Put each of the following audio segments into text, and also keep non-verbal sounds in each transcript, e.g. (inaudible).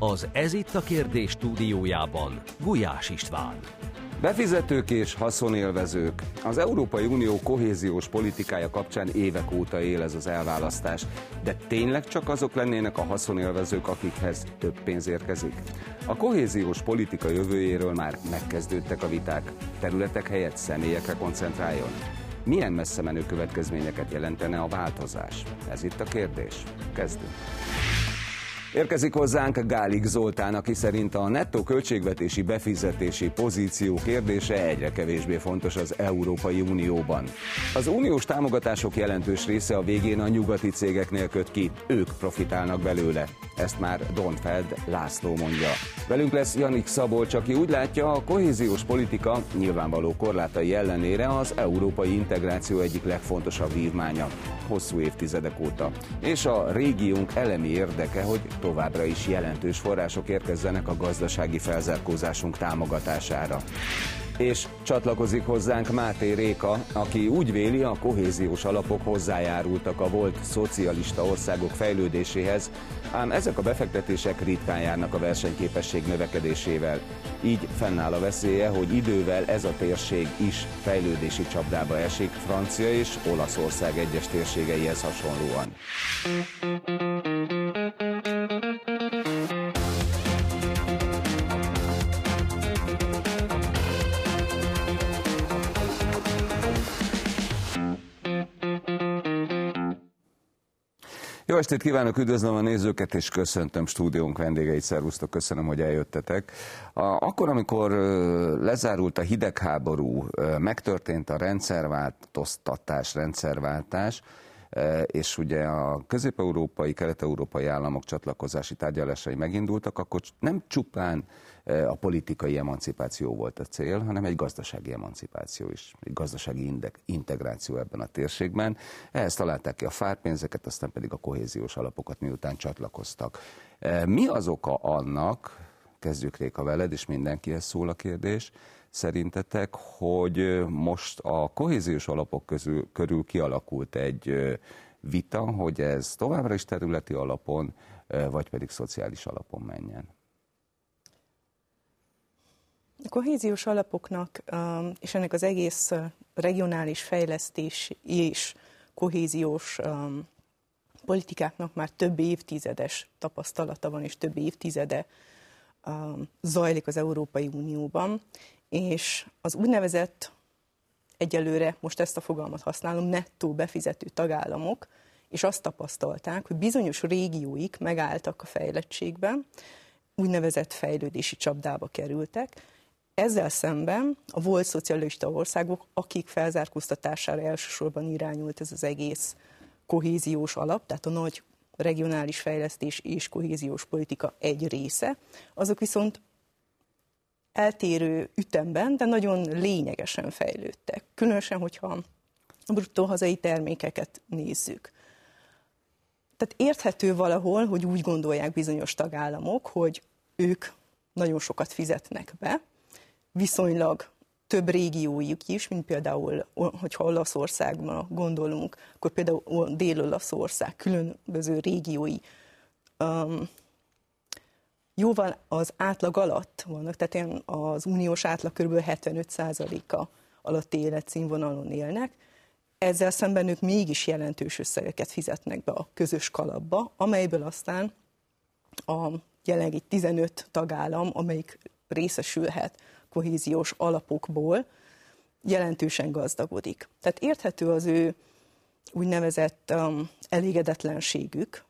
Az Ez itt a kérdés stúdiójában Gulyás István. Befizetők és haszonélvezők. Az Európai Unió kohéziós politikája kapcsán évek óta él ez az elválasztás, de tényleg csak azok lennének a haszonélvezők, akikhez több pénz érkezik? A kohéziós politika jövőjéről már megkezdődtek a viták. Területek helyett személyekre koncentráljon. Milyen messze menő következményeket jelentene a változás? Ez itt a kérdés. Kezdünk. Érkezik hozzánk Gálik Zoltán, aki szerint a nettó költségvetési befizetési pozíció kérdése egyre kevésbé fontos az Európai Unióban. Az uniós támogatások jelentős része a végén a nyugati cégeknél köt ki, ők profitálnak belőle. Ezt már Donfeld László mondja. Velünk lesz Janik Szabolcs, aki úgy látja, a kohéziós politika nyilvánvaló korlátai ellenére az európai integráció egyik legfontosabb vívmánya, hosszú évtizedek óta. És a régiónk elemi érdeke, hogy továbbra is jelentős források érkezzenek a gazdasági felzárkózásunk támogatására és csatlakozik hozzánk Máté Réka, aki úgy véli, a kohéziós alapok hozzájárultak a volt szocialista országok fejlődéséhez, ám ezek a befektetések ritkán járnak a versenyképesség növekedésével. Így fennáll a veszélye, hogy idővel ez a térség is fejlődési csapdába esik Francia és Olaszország egyes térségeihez hasonlóan. Jó estét kívánok, üdvözlöm a nézőket, és köszöntöm stúdiónk vendégeit, szervusztok, köszönöm, hogy eljöttetek. Akkor, amikor lezárult a hidegháború, megtörtént a rendszerváltoztatás, rendszerváltás, és ugye a közép-európai, kelet-európai államok csatlakozási tárgyalásai megindultak, akkor nem csupán a politikai emancipáció volt a cél, hanem egy gazdasági emancipáció is, egy gazdasági integráció ebben a térségben. Ehhez találták ki a fárpénzeket, aztán pedig a kohéziós alapokat, miután csatlakoztak. Mi az oka annak, kezdjük Réka veled, és mindenkihez szól a kérdés, szerintetek, hogy most a kohéziós alapok közül, körül kialakult egy vita, hogy ez továbbra is területi alapon, vagy pedig szociális alapon menjen? A kohéziós alapoknak és ennek az egész regionális fejlesztés és kohéziós politikáknak már több évtizedes tapasztalata van, és több évtizede zajlik az Európai Unióban, és az úgynevezett egyelőre, most ezt a fogalmat használom, nettó befizető tagállamok, és azt tapasztalták, hogy bizonyos régióik megálltak a fejlettségben, úgynevezett fejlődési csapdába kerültek, ezzel szemben a volt szocialista országok, akik felzárkóztatására elsősorban irányult ez az egész kohéziós alap, tehát a nagy regionális fejlesztés és kohéziós politika egy része, azok viszont eltérő ütemben, de nagyon lényegesen fejlődtek. Különösen, hogyha a bruttó hazai termékeket nézzük. Tehát érthető valahol, hogy úgy gondolják bizonyos tagállamok, hogy ők nagyon sokat fizetnek be, viszonylag több régiójuk is, mint például, hogyha Olaszországban gondolunk, akkor például Dél-Olaszország különböző régiói um, jóval az átlag alatt vannak, tehát az uniós átlag kb. 75%-a alatti életszínvonalon élnek, ezzel szemben ők mégis jelentős összegeket fizetnek be a közös kalapba, amelyből aztán a jelenlegi 15 tagállam, amelyik részesülhet kohéziós alapokból, jelentősen gazdagodik. Tehát érthető az ő úgynevezett um, elégedetlenségük,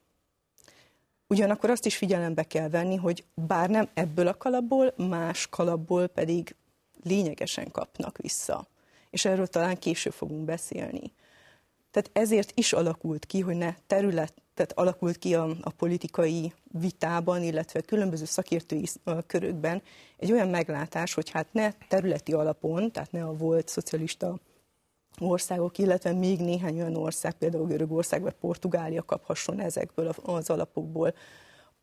Ugyanakkor azt is figyelembe kell venni, hogy bár nem ebből a kalapból, más kalapból pedig lényegesen kapnak vissza. És erről talán később fogunk beszélni. Tehát ezért is alakult ki, hogy ne terület, tehát alakult ki a, a politikai vitában, illetve különböző szakértői körökben egy olyan meglátás, hogy hát ne területi alapon, tehát ne a volt szocialista országok, illetve még néhány olyan ország, például Görögország vagy Portugália kaphasson ezekből az alapokból,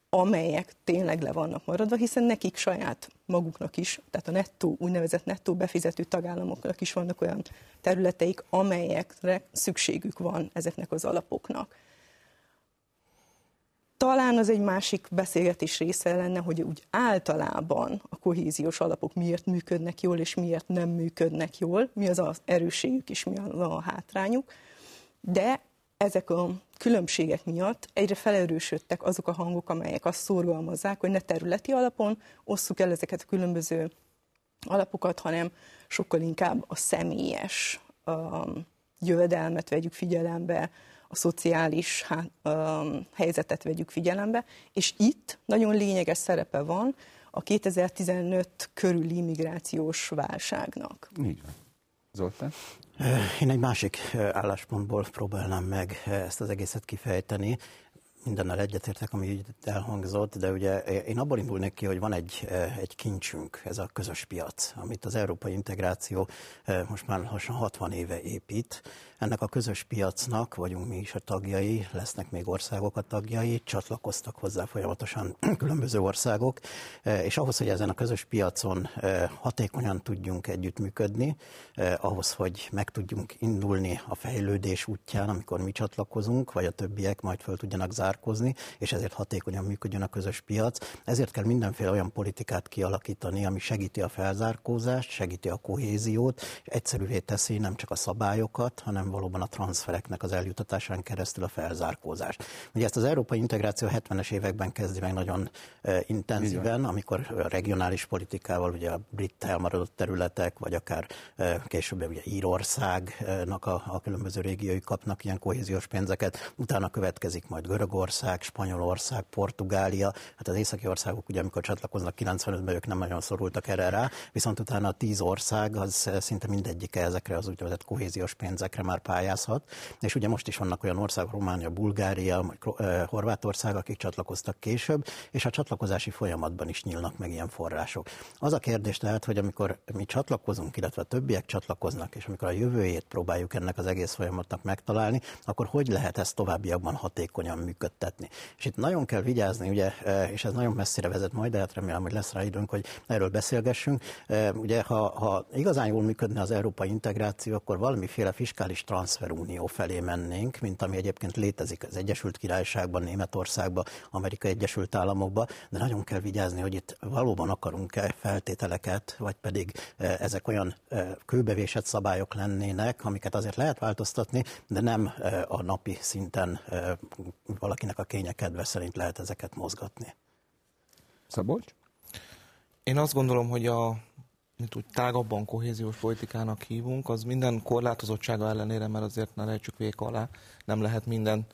amelyek tényleg le vannak maradva, hiszen nekik saját maguknak is, tehát a nettó, úgynevezett nettó befizető tagállamoknak is vannak olyan területeik, amelyekre szükségük van ezeknek az alapoknak. Talán az egy másik beszélgetés része lenne, hogy úgy általában a kohéziós alapok miért működnek jól, és miért nem működnek jól, mi az az erősségük és mi az a hátrányuk. De ezek a különbségek miatt egyre felerősödtek azok a hangok, amelyek azt szorgalmazzák, hogy ne területi alapon osszuk el ezeket a különböző alapokat, hanem sokkal inkább a személyes a jövedelmet vegyük figyelembe, a szociális hát, um, helyzetet vegyük figyelembe, és itt nagyon lényeges szerepe van a 2015 körüli migrációs válságnak. Így van. Zoltán? Én egy másik álláspontból próbálnám meg ezt az egészet kifejteni mindennel egyetértek, ami így elhangzott, de ugye én abból indulnék ki, hogy van egy, egy kincsünk, ez a közös piac, amit az európai integráció most már lassan 60 éve épít, ennek a közös piacnak vagyunk mi is a tagjai, lesznek még országok a tagjai, csatlakoztak hozzá folyamatosan (clears throat) különböző országok, e, és ahhoz, hogy ezen a közös piacon hatékonyan tudjunk együttműködni, ahhoz, hogy meg tudjunk indulni a fejlődés útján, amikor mi csatlakozunk, vagy a többiek majd föl tudjanak zárkozni, és ezért hatékonyan működjön a közös piac. Ezért kell mindenféle olyan politikát kialakítani, ami segíti a felzárkózást, segíti a kohéziót, és egyszerűvé teszi nem csak a szabályokat, hanem valóban a transfereknek az eljutatásán keresztül a felzárkózást. Ugye ezt az európai integráció 70-es években kezdi meg nagyon intenzíven, amikor a regionális politikával, ugye a brit elmaradott területek, vagy akár később ugye Írországnak a, a különböző régiói kapnak ilyen kohéziós pénzeket, utána következik majd Görögország, Spanyolország, Portugália, hát az északi országok ugye amikor csatlakoznak 95-ben ők nem nagyon szorultak erre rá, viszont utána a tíz ország az szinte mindegyike ezekre az úgynevezett kohéziós pénzekre már pályázhat, és ugye most is vannak olyan országok, Románia, Bulgária, Horvátország, akik csatlakoztak később, és a csatlakozási folyamatban is nyílnak meg ilyen források. Az a kérdés tehát, hogy amikor mi csatlakozunk, illetve a többiek csatlakoznak, és amikor a jövőjét próbáljuk ennek az egész folyamatnak megtalálni, akkor hogy lehet ezt továbbiakban hatékonyan működtetni? És itt nagyon kell vigyázni, ugye, és ez nagyon messzire vezet majd, de hát remélem, hogy lesz rá időnk, hogy erről beszélgessünk. Ugye, ha, ha igazán jól működne az európai integráció, akkor valamiféle fiskális transferunió felé mennénk, mint ami egyébként létezik az Egyesült Királyságban, Németországban, Amerikai Egyesült Államokban, de nagyon kell vigyázni, hogy itt valóban akarunk-e feltételeket, vagy pedig e, ezek olyan e, kőbevésett szabályok lennének, amiket azért lehet változtatni, de nem e, a napi szinten valakinek a kénye kedve szerint lehet ezeket mozgatni. Szabolcs? Én azt gondolom, hogy a mint úgy tágabban kohéziós politikának hívunk, az minden korlátozottsága ellenére, mert azért ne lejtsük vék alá, nem lehet minden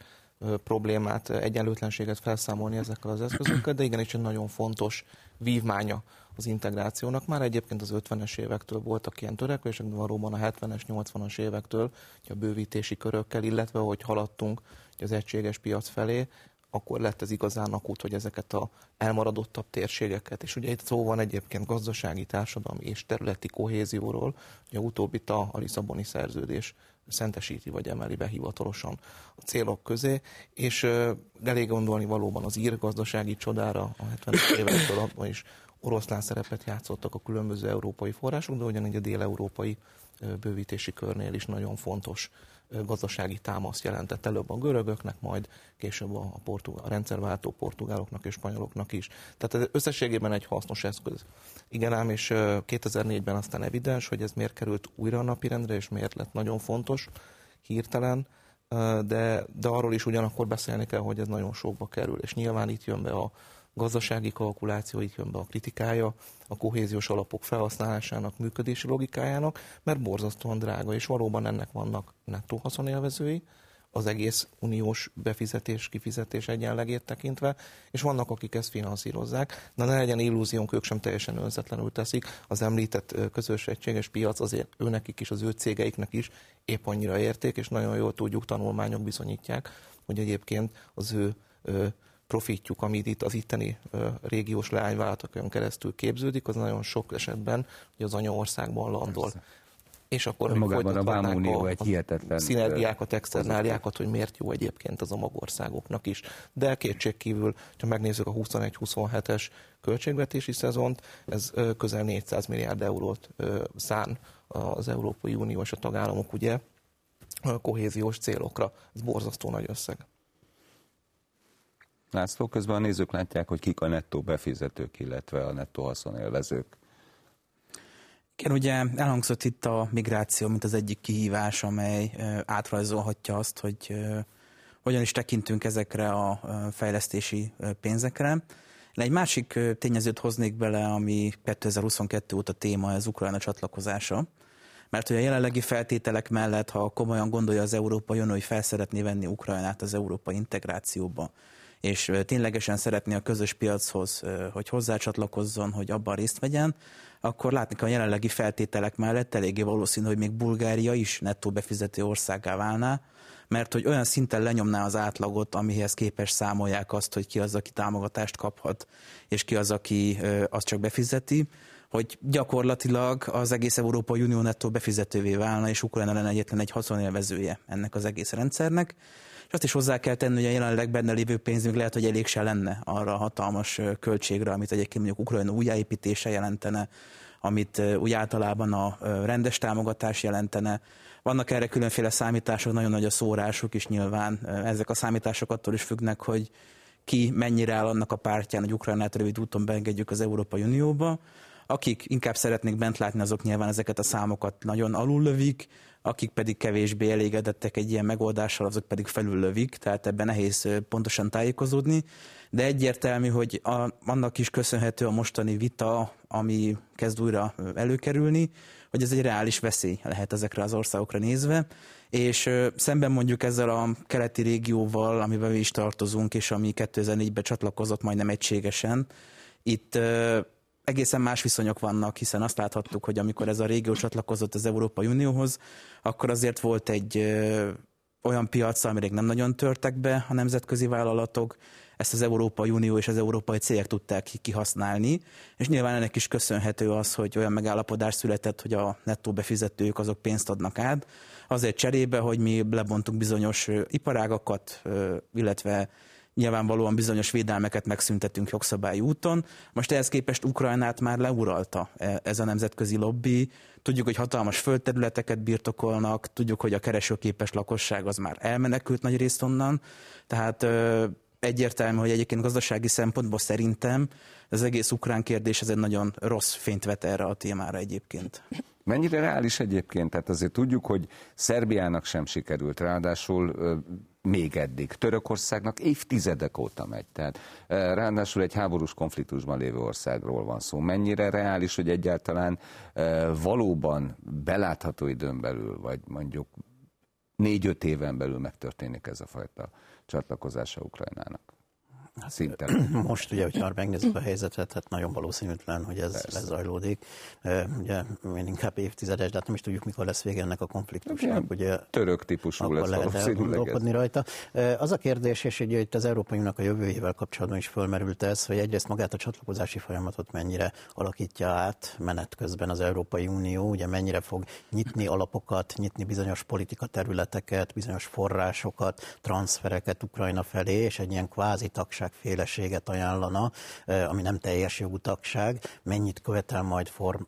problémát, egyenlőtlenséget felszámolni ezekkel az eszközökkel, de igenis egy nagyon fontos vívmánya az integrációnak. Már egyébként az 50-es évektől voltak ilyen törekvések, de valóban a 70-es, 80-as évektől, a bővítési körökkel, illetve hogy haladtunk az egységes piac felé, akkor lett ez igazán akut, hogy ezeket a elmaradottabb térségeket, és ugye itt szó van egyébként gazdasági, társadalmi és területi kohézióról, ugye utóbbit a, a Lisszaboni szerződés szentesíti vagy emeli be hivatalosan a célok közé, és elég gondolni valóban az ír gazdasági csodára a 70-es évektől abban is oroszlán szerepet játszottak a különböző európai források, de ugyanígy a dél-európai bővítési körnél is nagyon fontos gazdasági támaszt jelentett előbb a görögöknek, majd később a, portugál, a rendszerváltó portugáloknak és spanyoloknak is. Tehát ez összességében egy hasznos eszköz. Igen ám, és 2004-ben aztán evidens, hogy ez miért került újra a napirendre, és miért lett nagyon fontos hirtelen, de, de arról is ugyanakkor beszélni kell, hogy ez nagyon sokba kerül, és nyilván itt jön be a, gazdasági kalkuláció, itt jön be a kritikája a kohéziós alapok felhasználásának működési logikájának, mert borzasztóan drága, és valóban ennek vannak nettó haszonélvezői, az egész uniós befizetés, kifizetés egyenlegét tekintve, és vannak, akik ezt finanszírozzák, de ne legyen illúziónk, ők sem teljesen önzetlenül teszik. Az említett közös egységes piac azért őnekik is, az ő cégeiknek is épp annyira érték, és nagyon jól tudjuk, tanulmányok bizonyítják, hogy egyébként az ő profitjuk, amit itt az itteni régiós leányvállalatokon keresztül képződik, az nagyon sok esetben hogy az anyaországban landol. Persze. És akkor magában a Vámunió egy hihetetlen... Szinergiákat, externáliákat, hogy miért jó egyébként az a magországoknak is. De kétségkívül, ha megnézzük a 21-27-es költségvetési szezont, ez közel 400 milliárd eurót szán az Európai Unió és a tagállamok ugye kohéziós célokra. Ez borzasztó nagy összeg. László, közben a nézők látják, hogy kik a nettó befizetők, illetve a nettó haszonélvezők. Igen, ugye elhangzott itt a migráció, mint az egyik kihívás, amely átrajzolhatja azt, hogy hogyan is tekintünk ezekre a fejlesztési pénzekre. Én egy másik tényezőt hoznék bele, ami 2022 óta téma, ez Ukrajna csatlakozása. Mert hogy a jelenlegi feltételek mellett, ha komolyan gondolja az Európai Unió, hogy fel szeretné venni Ukrajnát az európai integrációba, és ténylegesen szeretné a közös piachoz, hogy hozzácsatlakozzon, hogy abban részt vegyen, akkor látni kell a jelenlegi feltételek mellett eléggé valószínű, hogy még Bulgária is nettó befizető országá válná, mert hogy olyan szinten lenyomná az átlagot, amihez képes számolják azt, hogy ki az, aki támogatást kaphat, és ki az, aki azt csak befizeti, hogy gyakorlatilag az egész Európai Unió nettó befizetővé válna, és Ukrajna lenne egyetlen egy haszonélvezője ennek az egész rendszernek. És azt is hozzá kell tenni, hogy a jelenleg benne lévő pénzünk lehet, hogy elég se lenne arra a hatalmas költségre, amit egyébként mondjuk Ukrajna újjáépítése jelentene, amit úgy általában a rendes támogatás jelentene. Vannak erre különféle számítások, nagyon nagy a szórások is nyilván. Ezek a számítások attól is függnek, hogy ki mennyire áll annak a pártján, hogy Ukrajnát rövid úton beengedjük az Európai Unióba. Akik inkább szeretnék bent látni, azok nyilván ezeket a számokat nagyon alullövik, akik pedig kevésbé elégedettek egy ilyen megoldással, azok pedig felüllövik, tehát ebben nehéz pontosan tájékozódni, de egyértelmű, hogy a, annak is köszönhető a mostani vita, ami kezd újra előkerülni, hogy ez egy reális veszély lehet ezekre az országokra nézve, és szemben mondjuk ezzel a keleti régióval, amiben mi is tartozunk, és ami 2004-ben csatlakozott majdnem egységesen, itt egészen más viszonyok vannak, hiszen azt láthattuk, hogy amikor ez a régió csatlakozott az Európai Unióhoz, akkor azért volt egy olyan piac, amire nem nagyon törtek be a nemzetközi vállalatok, ezt az Európai Unió és az európai cégek tudták kihasználni, és nyilván ennek is köszönhető az, hogy olyan megállapodás született, hogy a nettó befizetők azok pénzt adnak át, azért cserébe, hogy mi lebontunk bizonyos iparágakat, illetve nyilvánvalóan bizonyos védelmeket megszüntetünk jogszabályi úton. Most ehhez képest Ukrajnát már leuralta e, ez a nemzetközi lobby. Tudjuk, hogy hatalmas földterületeket birtokolnak, tudjuk, hogy a keresőképes lakosság az már elmenekült nagy részt onnan. Tehát egyértelmű, hogy egyébként gazdasági szempontból szerintem az egész ukrán kérdés ez egy nagyon rossz fényt vet erre a témára egyébként. Mennyire reális egyébként? Tehát azért tudjuk, hogy Szerbiának sem sikerült, ráadásul még eddig. Törökországnak évtizedek óta megy. Tehát ráadásul egy háborús konfliktusban lévő országról van szó. Mennyire reális, hogy egyáltalán valóban belátható időn belül, vagy mondjuk négy-öt éven belül megtörténik ez a fajta csatlakozása Ukrajnának? Hát, Szinte. (clears throat) Most ugye, hogyha megnézzük a helyzetet, hát nagyon valószínűtlen, hogy ez Persze. lezajlódik. Ugye én inkább évtizedes, de hát nem is tudjuk, mikor lesz vége ennek a konfliktusnak. Ugye, török típusú akkor lesz lehet rajta. Az a kérdés, és ugye itt az Európai Uniónak a jövőjével kapcsolatban is fölmerült ez, hogy egyrészt magát a csatlakozási folyamatot mennyire alakítja át menet közben az Európai Unió, ugye mennyire fog nyitni alapokat, nyitni bizonyos politika területeket, bizonyos forrásokat, transfereket Ukrajna felé, és egy ilyen kvázi tagság tagságféleséget ajánlana, ami nem teljes jogú tagság, mennyit követel majd form,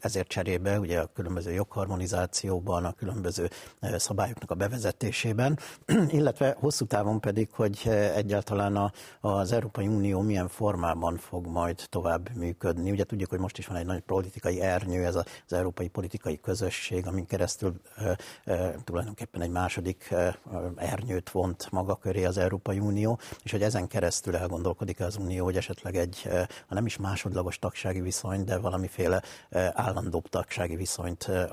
ezért cserébe, ugye a különböző jogharmonizációban, a különböző szabályoknak a bevezetésében, (clears throat) illetve hosszú távon pedig, hogy egyáltalán a, az Európai Unió milyen formában fog majd tovább működni. Ugye tudjuk, hogy most is van egy nagy politikai ernyő, ez az Európai Politikai Közösség, amin keresztül tulajdonképpen egy második ernyőt vont maga köré az Európai Unió, és hogy ezen keresztül keresztül elgondolkodik az Unió, hogy esetleg egy, eh, ha nem is másodlagos tagsági viszony, de valamiféle eh, állandóbb tagsági viszonyt eh,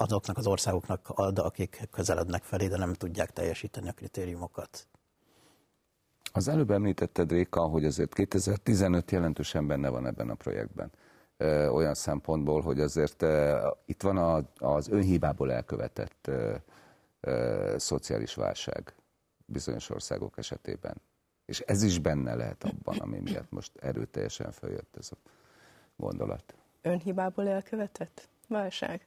azoknak az országoknak ad, akik közelednek felé, de nem tudják teljesíteni a kritériumokat. Az előbb említetted, Réka, hogy azért 2015 jelentősen benne van ebben a projektben. Olyan szempontból, hogy azért itt van az önhibából elkövetett szociális válság bizonyos országok esetében. És ez is benne lehet abban, ami miatt most erőteljesen följött ez a gondolat. Önhibából elkövetett válság?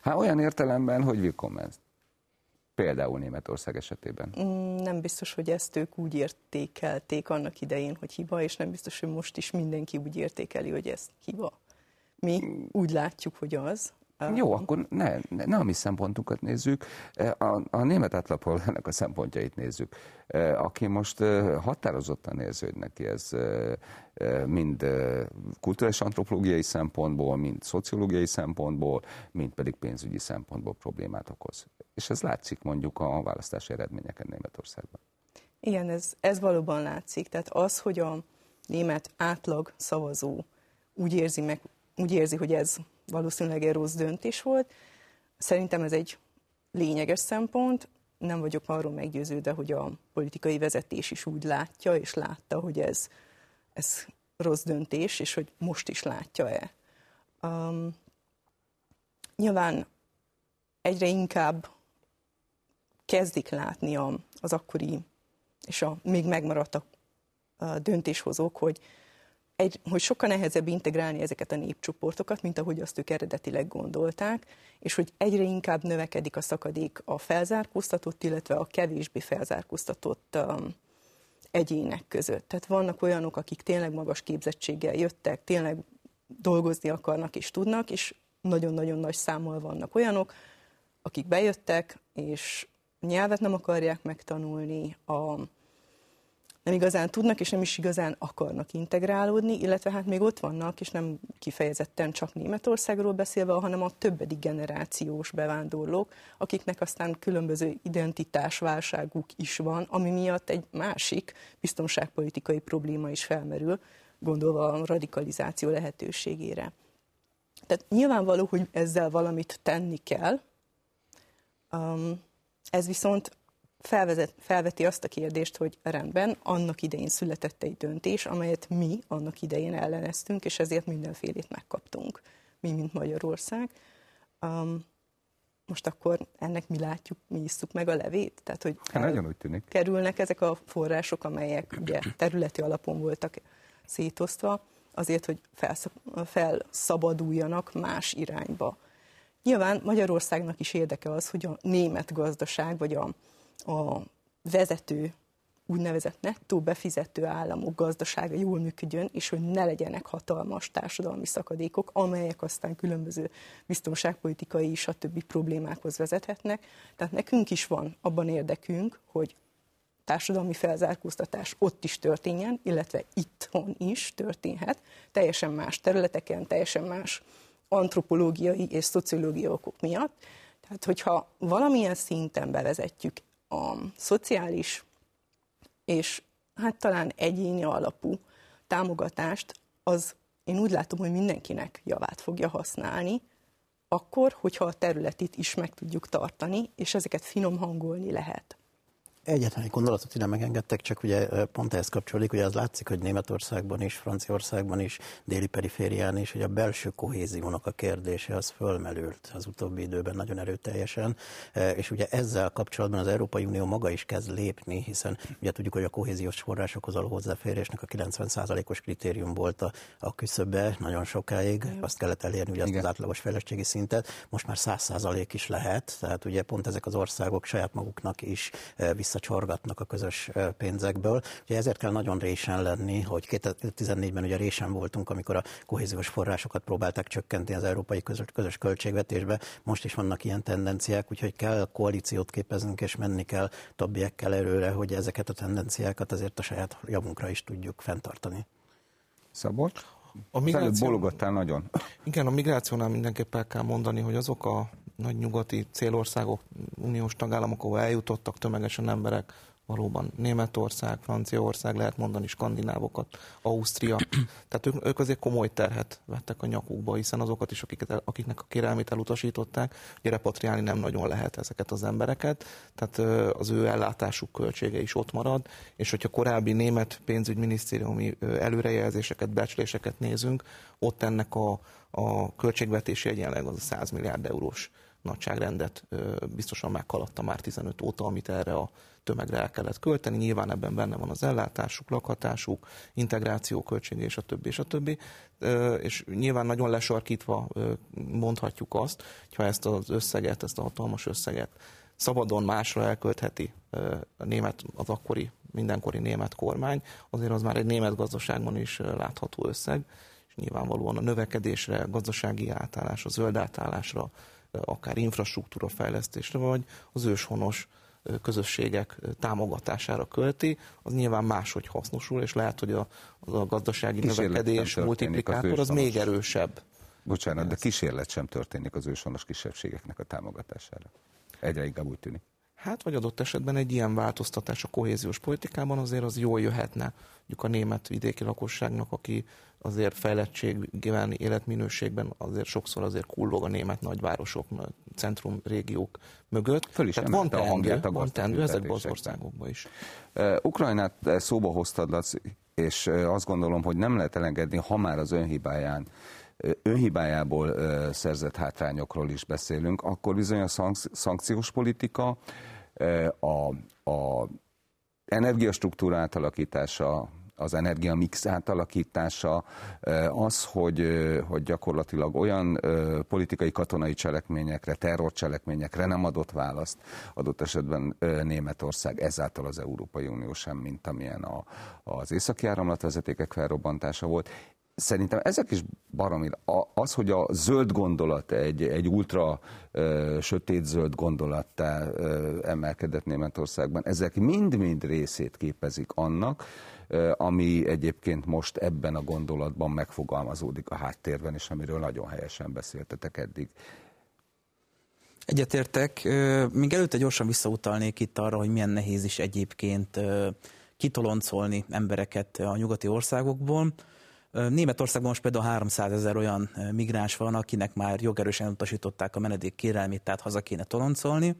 Hát olyan értelemben, hogy willkommen. Például Németország esetében. Mm, nem biztos, hogy ezt ők úgy értékelték annak idején, hogy hiba, és nem biztos, hogy most is mindenki úgy értékeli, hogy ez hiba. Mi úgy látjuk, hogy az. Jó, akkor ne, ne, ne a mi szempontunkat nézzük, a, a német átlapolgának a szempontjait nézzük. Aki most határozottan érzi, hogy neki ez mind kulturális antropológiai szempontból, mind szociológiai szempontból, mind pedig pénzügyi szempontból problémát okoz. És ez látszik mondjuk a választási eredményeken Németországban. Igen, ez, ez valóban látszik. Tehát az, hogy a német átlag szavazó úgy érzi, meg, úgy érzi, hogy ez valószínűleg egy rossz döntés volt, szerintem ez egy lényeges szempont. Nem vagyok arról meggyőződve, hogy a politikai vezetés is úgy látja, és látta, hogy ez, ez rossz döntés, és hogy most is látja-e. Um, nyilván egyre inkább kezdik látni a, az akkori és a még megmaradt a döntéshozók, hogy, egy, hogy sokkal nehezebb integrálni ezeket a népcsoportokat, mint ahogy azt ők eredetileg gondolták, és hogy egyre inkább növekedik a szakadék a felzárkóztatott, illetve a kevésbé felzárkóztatott um, egyének között. Tehát vannak olyanok, akik tényleg magas képzettséggel jöttek, tényleg dolgozni akarnak és tudnak, és nagyon-nagyon nagy számmal vannak olyanok, akik bejöttek, és nyelvet nem akarják megtanulni, a, nem igazán tudnak, és nem is igazán akarnak integrálódni, illetve hát még ott vannak, és nem kifejezetten csak Németországról beszélve, hanem a többedik generációs bevándorlók, akiknek aztán különböző identitásválságuk is van, ami miatt egy másik biztonságpolitikai probléma is felmerül, gondolva a radikalizáció lehetőségére. Tehát nyilvánvaló, hogy ezzel valamit tenni kell, um, ez viszont felvezet, felveti azt a kérdést, hogy rendben, annak idején született egy döntés, amelyet mi annak idején elleneztünk, és ezért mindenfélét megkaptunk, mi, mint Magyarország. Um, most akkor ennek mi látjuk, mi isszuk meg a levét? Tehát, hogy hát, nagyon úgy tűnik. kerülnek ezek a források, amelyek ugye területi alapon voltak szétosztva, azért, hogy felszabaduljanak más irányba. Nyilván Magyarországnak is érdeke az, hogy a német gazdaság, vagy a, a vezető, úgynevezett nettó befizető államok gazdasága jól működjön, és hogy ne legyenek hatalmas társadalmi szakadékok, amelyek aztán különböző biztonságpolitikai, stb. problémákhoz vezethetnek. Tehát nekünk is van abban érdekünk, hogy társadalmi felzárkóztatás ott is történjen, illetve itthon is történhet, teljesen más területeken, teljesen más antropológiai és szociológiai okok miatt. Tehát, hogyha valamilyen szinten bevezetjük a szociális és hát talán egyéni alapú támogatást, az én úgy látom, hogy mindenkinek javát fogja használni, akkor, hogyha a területit is meg tudjuk tartani, és ezeket finom hangolni lehet. Egyetlen egy gondolatot ide megengedtek, csak ugye pont ehhez kapcsolódik, ugye az látszik, hogy Németországban is, Franciaországban is, déli periférián is, hogy a belső kohéziónak a kérdése az fölmelült az utóbbi időben nagyon erőteljesen, és ugye ezzel kapcsolatban az Európai Unió maga is kezd lépni, hiszen ugye tudjuk, hogy a kohéziós forrásokhoz való hozzáférésnek a 90%-os kritérium volt a, a küszöbe nagyon sokáig, azt kellett elérni ugye azt az átlagos fejlettségi szintet, most már 100% is lehet, tehát ugye pont ezek az országok saját maguknak is vissza visszacsorgatnak a közös pénzekből. Ugye ezért kell nagyon résen lenni, hogy 2014-ben ugye résen voltunk, amikor a kohéziós forrásokat próbálták csökkenteni az európai közös, közös költségvetésbe. Most is vannak ilyen tendenciák, úgyhogy kell koalíciót képeznünk, és menni kell többiekkel előre, hogy ezeket a tendenciákat azért a saját javunkra is tudjuk fenntartani. Szabolcs? A migráció... bologattál nagyon. Igen, a migrációnál mindenképpen kell mondani, hogy azok a nagy nyugati célországok, uniós tagállamok, ahol eljutottak tömegesen emberek, valóban Németország, Franciaország, lehet mondani skandinávokat, Ausztria. (clears throat) Tehát ők, ők azért komoly terhet vettek a nyakukba, hiszen azokat is, akiket, akiknek a kérelmét elutasították, ugye repatriálni nem nagyon lehet ezeket az embereket, tehát az ő ellátásuk költsége is ott marad, és hogyha korábbi német pénzügyminisztériumi előrejelzéseket, becsléseket nézünk, ott ennek a, a költségvetési egyenleg az a 100 milliárd eurós nagyságrendet biztosan meghaladta már 15 óta, amit erre a tömegre el kellett költeni. Nyilván ebben benne van az ellátásuk, lakhatásuk, integráció költsége és a többi, és a többi. És nyilván nagyon lesarkítva mondhatjuk azt, ha ezt az összeget, ezt a hatalmas összeget szabadon másra elköltheti a német, az akkori, mindenkori német kormány, azért az már egy német gazdaságban is látható összeg, nyilvánvalóan a növekedésre, gazdasági átállásra, zöld átállásra, akár infrastruktúra fejlesztésre, vagy az őshonos közösségek támogatására költi, az nyilván máshogy hasznosul, és lehet, hogy a, a gazdasági kísérlet növekedés multiplikátor az még erősebb. Bocsánat, de kísérlet sem történik az őshonos kisebbségeknek a támogatására. Egyre inkább úgy tűnik. Hát, vagy adott esetben egy ilyen változtatás a kohéziós politikában azért az jól jöhetne mondjuk a német vidéki lakosságnak, aki azért fejlettségben, életminőségben azért sokszor azért kullog a német nagyvárosok, centrum régiók mögött. Föl is Tehát van teendő, a hangját a van teendő ezekben az országokban is. Ukrajnát szóba hoztad, Laci, és uh, azt gondolom, hogy nem lehet elengedni, ha már az önhibáján önhibájából szerzett hátrányokról is beszélünk, akkor bizony a szankciós politika, a, a energiastruktúra átalakítása, az energiamix átalakítása, az, hogy, hogy gyakorlatilag olyan politikai katonai cselekményekre, terrorcselekményekre nem adott választ, adott esetben Németország, ezáltal az Európai Unió sem, mint amilyen a, az északi áramlatvezetékek felrobbantása volt szerintem ezek is baromi. Az, hogy a zöld gondolat egy, egy ultra ö, sötét zöld gondolattá ö, emelkedett Németországban, ezek mind-mind részét képezik annak, ö, ami egyébként most ebben a gondolatban megfogalmazódik a háttérben, és amiről nagyon helyesen beszéltetek eddig. Egyetértek. Még előtte gyorsan visszautalnék itt arra, hogy milyen nehéz is egyébként kitoloncolni embereket a nyugati országokból. Németországban most például 300 ezer olyan migráns van, akinek már jogerősen utasították a menedék kérelmét, tehát haza kéne toloncolni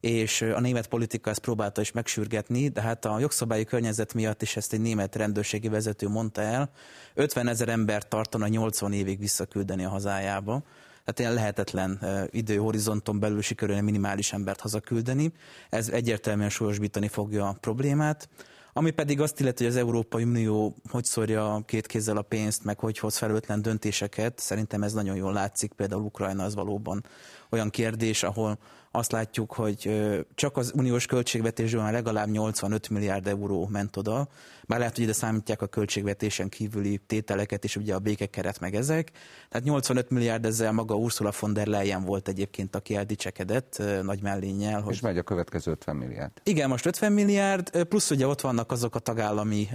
és a német politika ezt próbálta is megsürgetni, de hát a jogszabályi környezet miatt is ezt egy német rendőrségi vezető mondta el, 50 ezer ember tartana 80 évig visszaküldeni a hazájába. Tehát ilyen lehetetlen időhorizonton belül sikerülne minimális embert hazaküldeni. Ez egyértelműen súlyosbítani fogja a problémát. Ami pedig azt illeti, hogy az Európai Unió hogy szórja két kézzel a pénzt, meg hogy hoz felelőtlen döntéseket, szerintem ez nagyon jól látszik, például Ukrajna az valóban olyan kérdés, ahol azt látjuk, hogy csak az uniós költségvetésből már legalább 85 milliárd euró ment oda. Már lehet, hogy ide számítják a költségvetésen kívüli tételeket, és ugye a békekeret meg ezek. Tehát 85 milliárd ezzel maga Ursula von der Leyen volt egyébként, aki eldicsekedett nagy mellénnyel. Hogy... És megy a következő 50 milliárd. Igen, most 50 milliárd, plusz ugye ott vannak azok a tagállami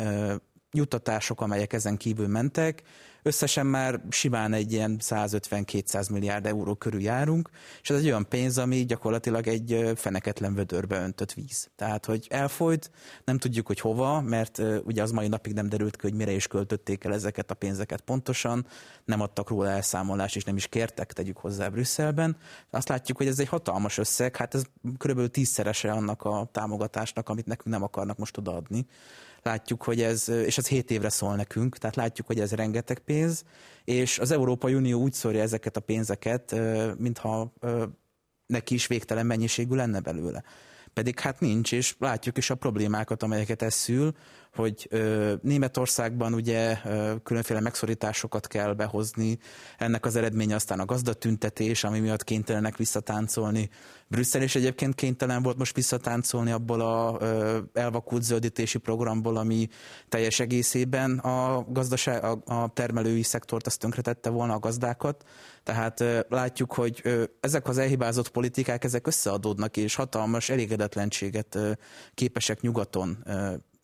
juttatások, amelyek ezen kívül mentek. Összesen már simán egy ilyen 150-200 milliárd euró körül járunk, és ez egy olyan pénz, ami gyakorlatilag egy feneketlen vödörbe öntött víz. Tehát, hogy elfolyt, nem tudjuk, hogy hova, mert ugye az mai napig nem derült ki, hogy mire is költötték el ezeket a pénzeket pontosan, nem adtak róla elszámolást, és nem is kértek, tegyük hozzá Brüsszelben. Azt látjuk, hogy ez egy hatalmas összeg, hát ez körülbelül tízszerese annak a támogatásnak, amit nekünk nem akarnak most odaadni látjuk, hogy ez, és ez 7 évre szól nekünk, tehát látjuk, hogy ez rengeteg pénz, és az Európai Unió úgy szórja ezeket a pénzeket, mintha neki is végtelen mennyiségű lenne belőle. Pedig hát nincs, és látjuk is a problémákat, amelyeket ez szül, hogy Németországban ugye különféle megszorításokat kell behozni, ennek az eredménye aztán a gazdatüntetés, ami miatt kénytelenek visszatáncolni. Brüsszel is egyébként kénytelen volt most visszatáncolni abból a ö, elvakult zöldítési programból, ami teljes egészében a, gazdaság, a, termelői szektort azt tönkretette volna a gazdákat. Tehát látjuk, hogy ezek az elhibázott politikák, ezek összeadódnak, és hatalmas elégedetlenséget ö, képesek nyugaton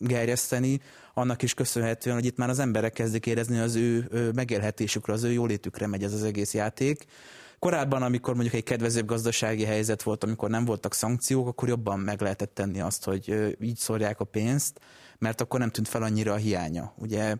gerjeszteni, annak is köszönhetően, hogy itt már az emberek kezdik érezni, az ő megélhetésükre, az ő jólétükre megy ez az egész játék. Korábban, amikor mondjuk egy kedvezőbb gazdasági helyzet volt, amikor nem voltak szankciók, akkor jobban meg lehetett tenni azt, hogy így szórják a pénzt, mert akkor nem tűnt fel annyira a hiánya. Ugye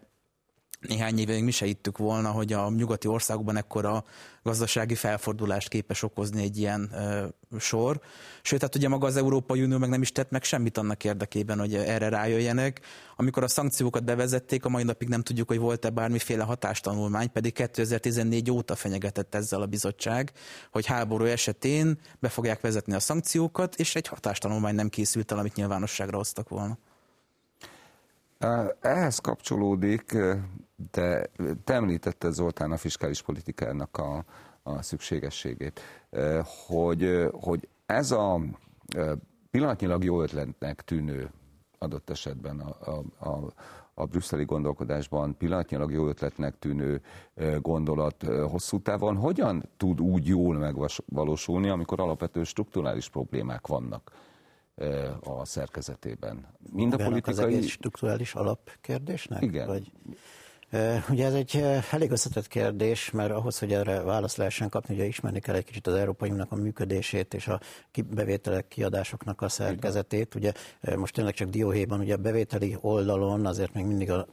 néhány éve mi se hittük volna, hogy a nyugati országokban ekkora gazdasági felfordulást képes okozni egy ilyen ö, sor. Sőt, hát ugye maga az Európai Unió meg nem is tett meg semmit annak érdekében, hogy erre rájöjjenek. Amikor a szankciókat bevezették, a mai napig nem tudjuk, hogy volt-e bármiféle hatástanulmány, pedig 2014 óta fenyegetett ezzel a bizottság, hogy háború esetén be fogják vezetni a szankciókat, és egy hatástanulmány nem készült el, amit nyilvánosságra hoztak volna. Ehhez kapcsolódik, de te említetted Zoltán a fiskális politikának a, a szükségességét, hogy, hogy ez a pillanatnyilag jó ötletnek tűnő adott esetben a, a, a, a brüsszeli gondolkodásban pillanatnyilag jó ötletnek tűnő gondolat hosszú távon hogyan tud úgy jól megvalósulni, amikor alapvető strukturális problémák vannak a szerkezetében? Mind a politikai... Az strukturális alapkérdésnek? Igen. Vagy... Ugye ez egy elég összetett kérdés, mert ahhoz, hogy erre választ lehessen kapni, ugye ismerni kell egy kicsit az Európai Uniónak a működését és a bevételek, kiadásoknak a szerkezetét. Ugye most tényleg csak dióhéjban, ugye a bevételi oldalon azért még mindig a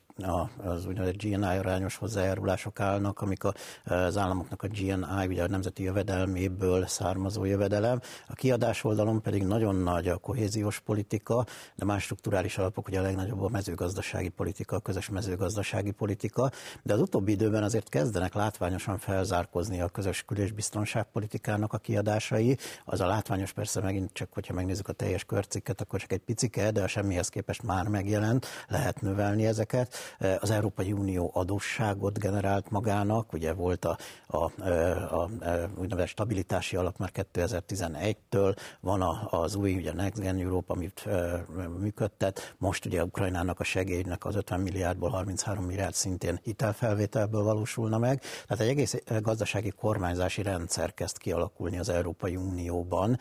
az úgynevezett GNI arányos hozzájárulások állnak, amik az államoknak a GNI, ugye a nemzeti jövedelméből származó jövedelem. A kiadás oldalon pedig nagyon nagy a kohéziós politika, de más strukturális alapok, ugye a legnagyobb a mezőgazdasági politika, a közös mezőgazdasági politika, de az utóbbi időben azért kezdenek látványosan felzárkozni a közös kül- és biztonságpolitikának a kiadásai. Az a látványos persze megint csak, hogyha megnézzük a teljes körcikket, akkor csak egy picike, de a semmihez képest már megjelent, lehet növelni ezeket. Az Európai Unió adósságot generált magának, ugye volt a, a, a, a úgynevezett stabilitási alap már 2011-től, van a, az új ugye Next Gen Europe, amit működtet, most ugye Ukrajnának a segélynek az 50 milliárdból 33 milliárd szintén hitelfelvételből valósulna meg, tehát egy egész gazdasági kormányzási rendszer kezd kialakulni az Európai Unióban,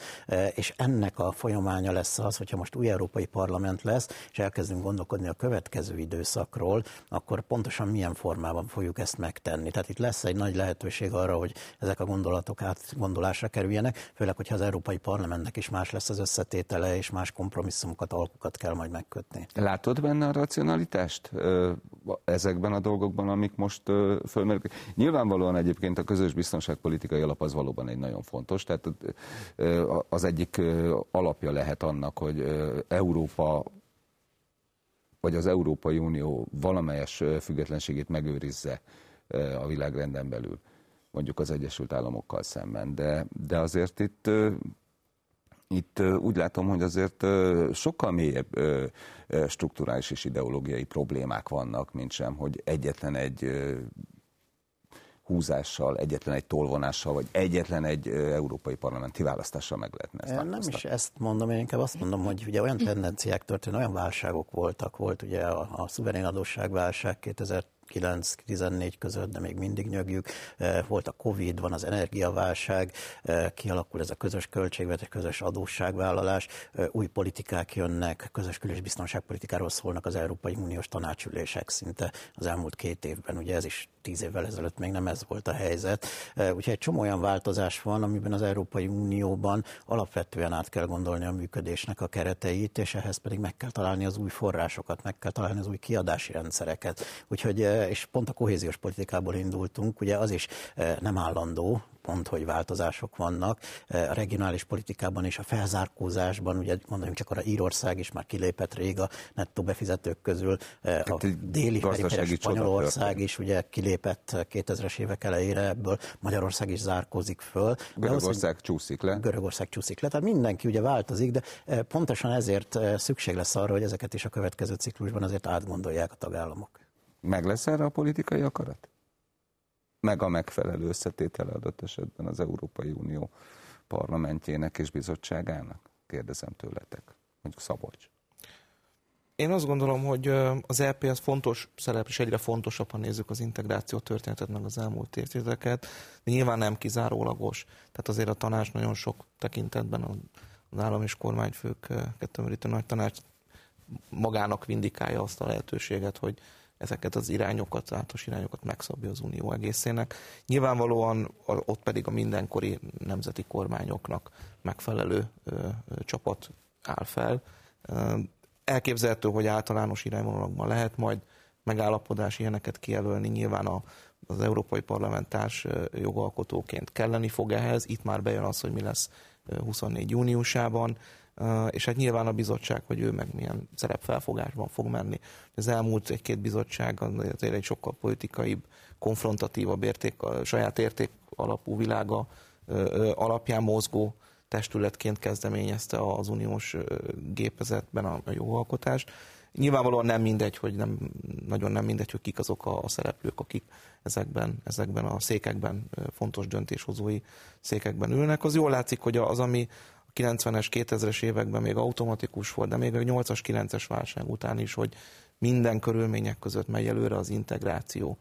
és ennek a folyamánya lesz az, hogyha most új Európai Parlament lesz, és elkezdünk gondolkodni a következő időszakról, szól, akkor pontosan milyen formában fogjuk ezt megtenni. Tehát itt lesz egy nagy lehetőség arra, hogy ezek a gondolatok átgondolásra kerüljenek, főleg, hogyha az Európai Parlamentnek is más lesz az összetétele, és más kompromisszumokat, alkukat kell majd megkötni. Látod benne a racionalitást ezekben a dolgokban, amik most fölmerülnek? Nyilvánvalóan egyébként a közös biztonságpolitikai alap az valóban egy nagyon fontos, tehát az egyik alapja lehet annak, hogy Európa vagy az Európai Unió valamelyes függetlenségét megőrizze a világrenden belül, mondjuk az Egyesült Államokkal szemben. De, de azért itt, itt úgy látom, hogy azért sokkal mélyebb strukturális és ideológiai problémák vannak, mint sem, hogy egyetlen egy húzással, egyetlen egy tolvonással, vagy egyetlen egy európai parlamenti választással meg lehetne ezt Nem is ezt mondom, én inkább azt mondom, hogy ugye olyan tendenciák történnek, olyan válságok voltak, volt ugye a, a szuverén adósságválság 2000 9-14 között, de még mindig nyögjük. Volt a Covid, van az energiaválság, kialakul ez a közös költségvetés, közös adósságvállalás, új politikák jönnek, közös kül- és biztonságpolitikáról szólnak az Európai Uniós tanácsülések szinte az elmúlt két évben. Ugye ez is tíz évvel ezelőtt még nem ez volt a helyzet. Úgyhogy egy csomó olyan változás van, amiben az Európai Unióban alapvetően át kell gondolni a működésnek a kereteit, és ehhez pedig meg kell találni az új forrásokat, meg kell találni az új kiadási rendszereket. Úgyhogy és pont a kohéziós politikából indultunk, ugye az is nem állandó, pont, hogy változások vannak. A regionális politikában és a felzárkózásban, ugye mondom csak arra Írország is már kilépett rég a nettó befizetők közül, a déli periféres Spanyolország is ugye kilépett 2000-es évek elejére ebből, Magyarország is zárkózik föl. Görögország az, csúszik le. Görögország csúszik le, tehát mindenki ugye változik, de pontosan ezért szükség lesz arra, hogy ezeket is a következő ciklusban azért átgondolják a tagállamok. Meg lesz erre a politikai akarat? Meg a megfelelő összetétele adott esetben az Európai Unió parlamentjének és bizottságának? Kérdezem tőletek. Mondjuk Szabolcs. Én azt gondolom, hogy az EP az fontos szerep, és egyre fontosabb, ha nézzük az integráció történetet, meg az elmúlt évtizedeket, de nyilván nem kizárólagos. Tehát azért a tanács nagyon sok tekintetben az állam és kormányfők kettőmörítő nagy tanács magának vindikálja azt a lehetőséget, hogy ezeket az irányokat, általános irányokat megszabja az Unió egészének. Nyilvánvalóan ott pedig a mindenkori nemzeti kormányoknak megfelelő ö, ö, csapat áll fel. Elképzelhető, hogy általános irányvonalakban lehet majd megállapodás ilyeneket kijelölni. Nyilván a, az Európai Parlamentárs jogalkotóként kelleni fog ehhez. Itt már bejön az, hogy mi lesz 24 júniusában és hát nyilván a bizottság, hogy ő meg milyen szerepfelfogásban fog menni. Az elmúlt egy-két bizottság azért egy sokkal politikaibb, konfrontatívabb érték, saját érték alapú világa alapján mozgó testületként kezdeményezte az uniós gépezetben a jogalkotást. Nyilvánvalóan nem mindegy, hogy nem, nagyon nem mindegy, hogy kik azok a, szereplők, akik ezekben, ezekben a székekben, fontos döntéshozói székekben ülnek. Az jól látszik, hogy az, ami 90-es, 2000-es években még automatikus volt, de még a 8-as, 9-es válság után is, hogy minden körülmények között megy előre az integráció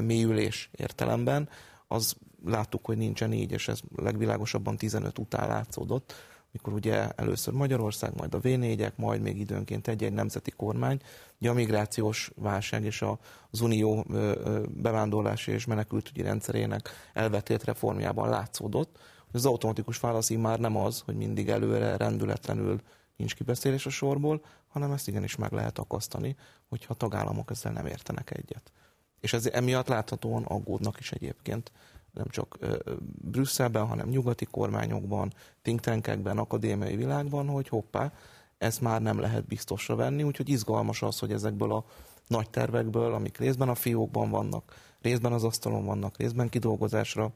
mélyülés értelemben, az láttuk, hogy nincsen így, és ez legvilágosabban 15 után látszódott, mikor ugye először Magyarország, majd a V4-ek, majd még időnként egy-egy nemzeti kormány, ugye a migrációs válság és az unió bevándorlási és menekültügyi rendszerének elvetét reformjában látszódott, az automatikus válasz már nem az, hogy mindig előre rendületlenül nincs kibeszélés a sorból, hanem ezt igenis meg lehet akasztani, hogyha a tagállamok ezzel nem értenek egyet. És ez emiatt láthatóan aggódnak is egyébként nem csak Brüsszelben, hanem nyugati kormányokban, think tankekben, akadémiai világban, hogy hoppá, ezt már nem lehet biztosra venni, úgyhogy izgalmas az, hogy ezekből a nagy tervekből, amik részben a fiókban vannak, részben az asztalon vannak, részben kidolgozásra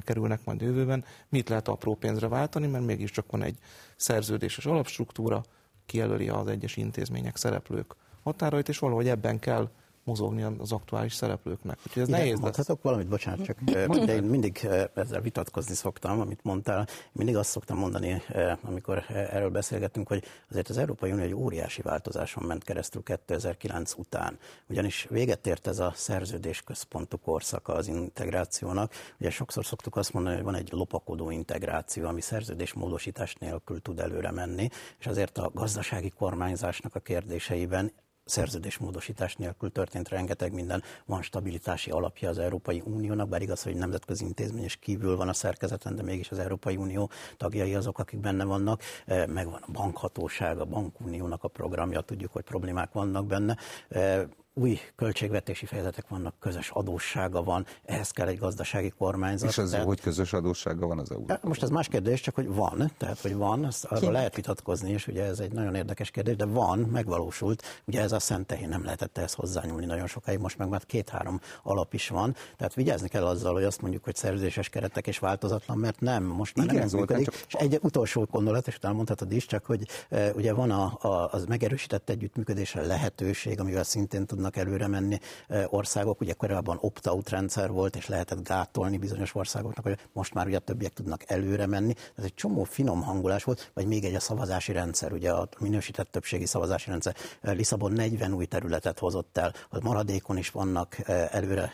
kerülnek majd jövőben, mit lehet apró pénzre váltani, mert mégiscsak van egy szerződéses alapstruktúra, kijelöli az egyes intézmények, szereplők határait, és valahogy ebben kell mozogni az aktuális szereplőknek. Úgyhogy ez Igen, nehéz mondhatok lesz. valamit, bocsánat, csak de én mindig ezzel vitatkozni szoktam, amit mondtál. Mindig azt szoktam mondani, amikor erről beszélgetünk, hogy azért az Európai Unió egy óriási változáson ment keresztül 2009 után. Ugyanis véget ért ez a szerződés központú korszaka az integrációnak. Ugye sokszor szoktuk azt mondani, hogy van egy lopakodó integráció, ami szerződésmódosítás nélkül tud előre menni, és azért a gazdasági kormányzásnak a kérdéseiben szerződésmódosítás nélkül történt rengeteg minden, van stabilitási alapja az Európai Uniónak, bár igaz, hogy nemzetközi intézmény és kívül van a szerkezeten, de mégis az Európai Unió tagjai azok, akik benne vannak, e, megvan a bankhatóság, a bankuniónak a programja, tudjuk, hogy problémák vannak benne. E, új költségvetési fejezetek vannak, közös adóssága van, ehhez kell egy gazdasági kormányzat. És az, tehát, hogy közös adóssága van az EU? Most ez más kérdés, csak hogy van, tehát hogy van, azt arról lehet vitatkozni, és ugye ez egy nagyon érdekes kérdés, de van, megvalósult. Ugye ez a szentehén nem lehetett ehhez hozzányúlni nagyon sokáig, most meg már két-három alap is van. Tehát vigyázni kell azzal, hogy azt mondjuk, hogy szerződéses keretek és változatlan, mert nem, most már Igen, nem ez működik. Csak... És egy utolsó gondolat, és utána mondhatod is, csak hogy e, ugye van a, a, az megerősített együttműködésre lehetőség, amivel szintén tudnak tudnak előre menni országok. Ugye korábban opt-out rendszer volt, és lehetett gátolni bizonyos országoknak, hogy most már ugye a többiek tudnak előre menni. Ez egy csomó finom hangulás volt, vagy még egy a szavazási rendszer, ugye a minősített többségi szavazási rendszer. Lisszabon 40 új területet hozott el, a maradékon is vannak előre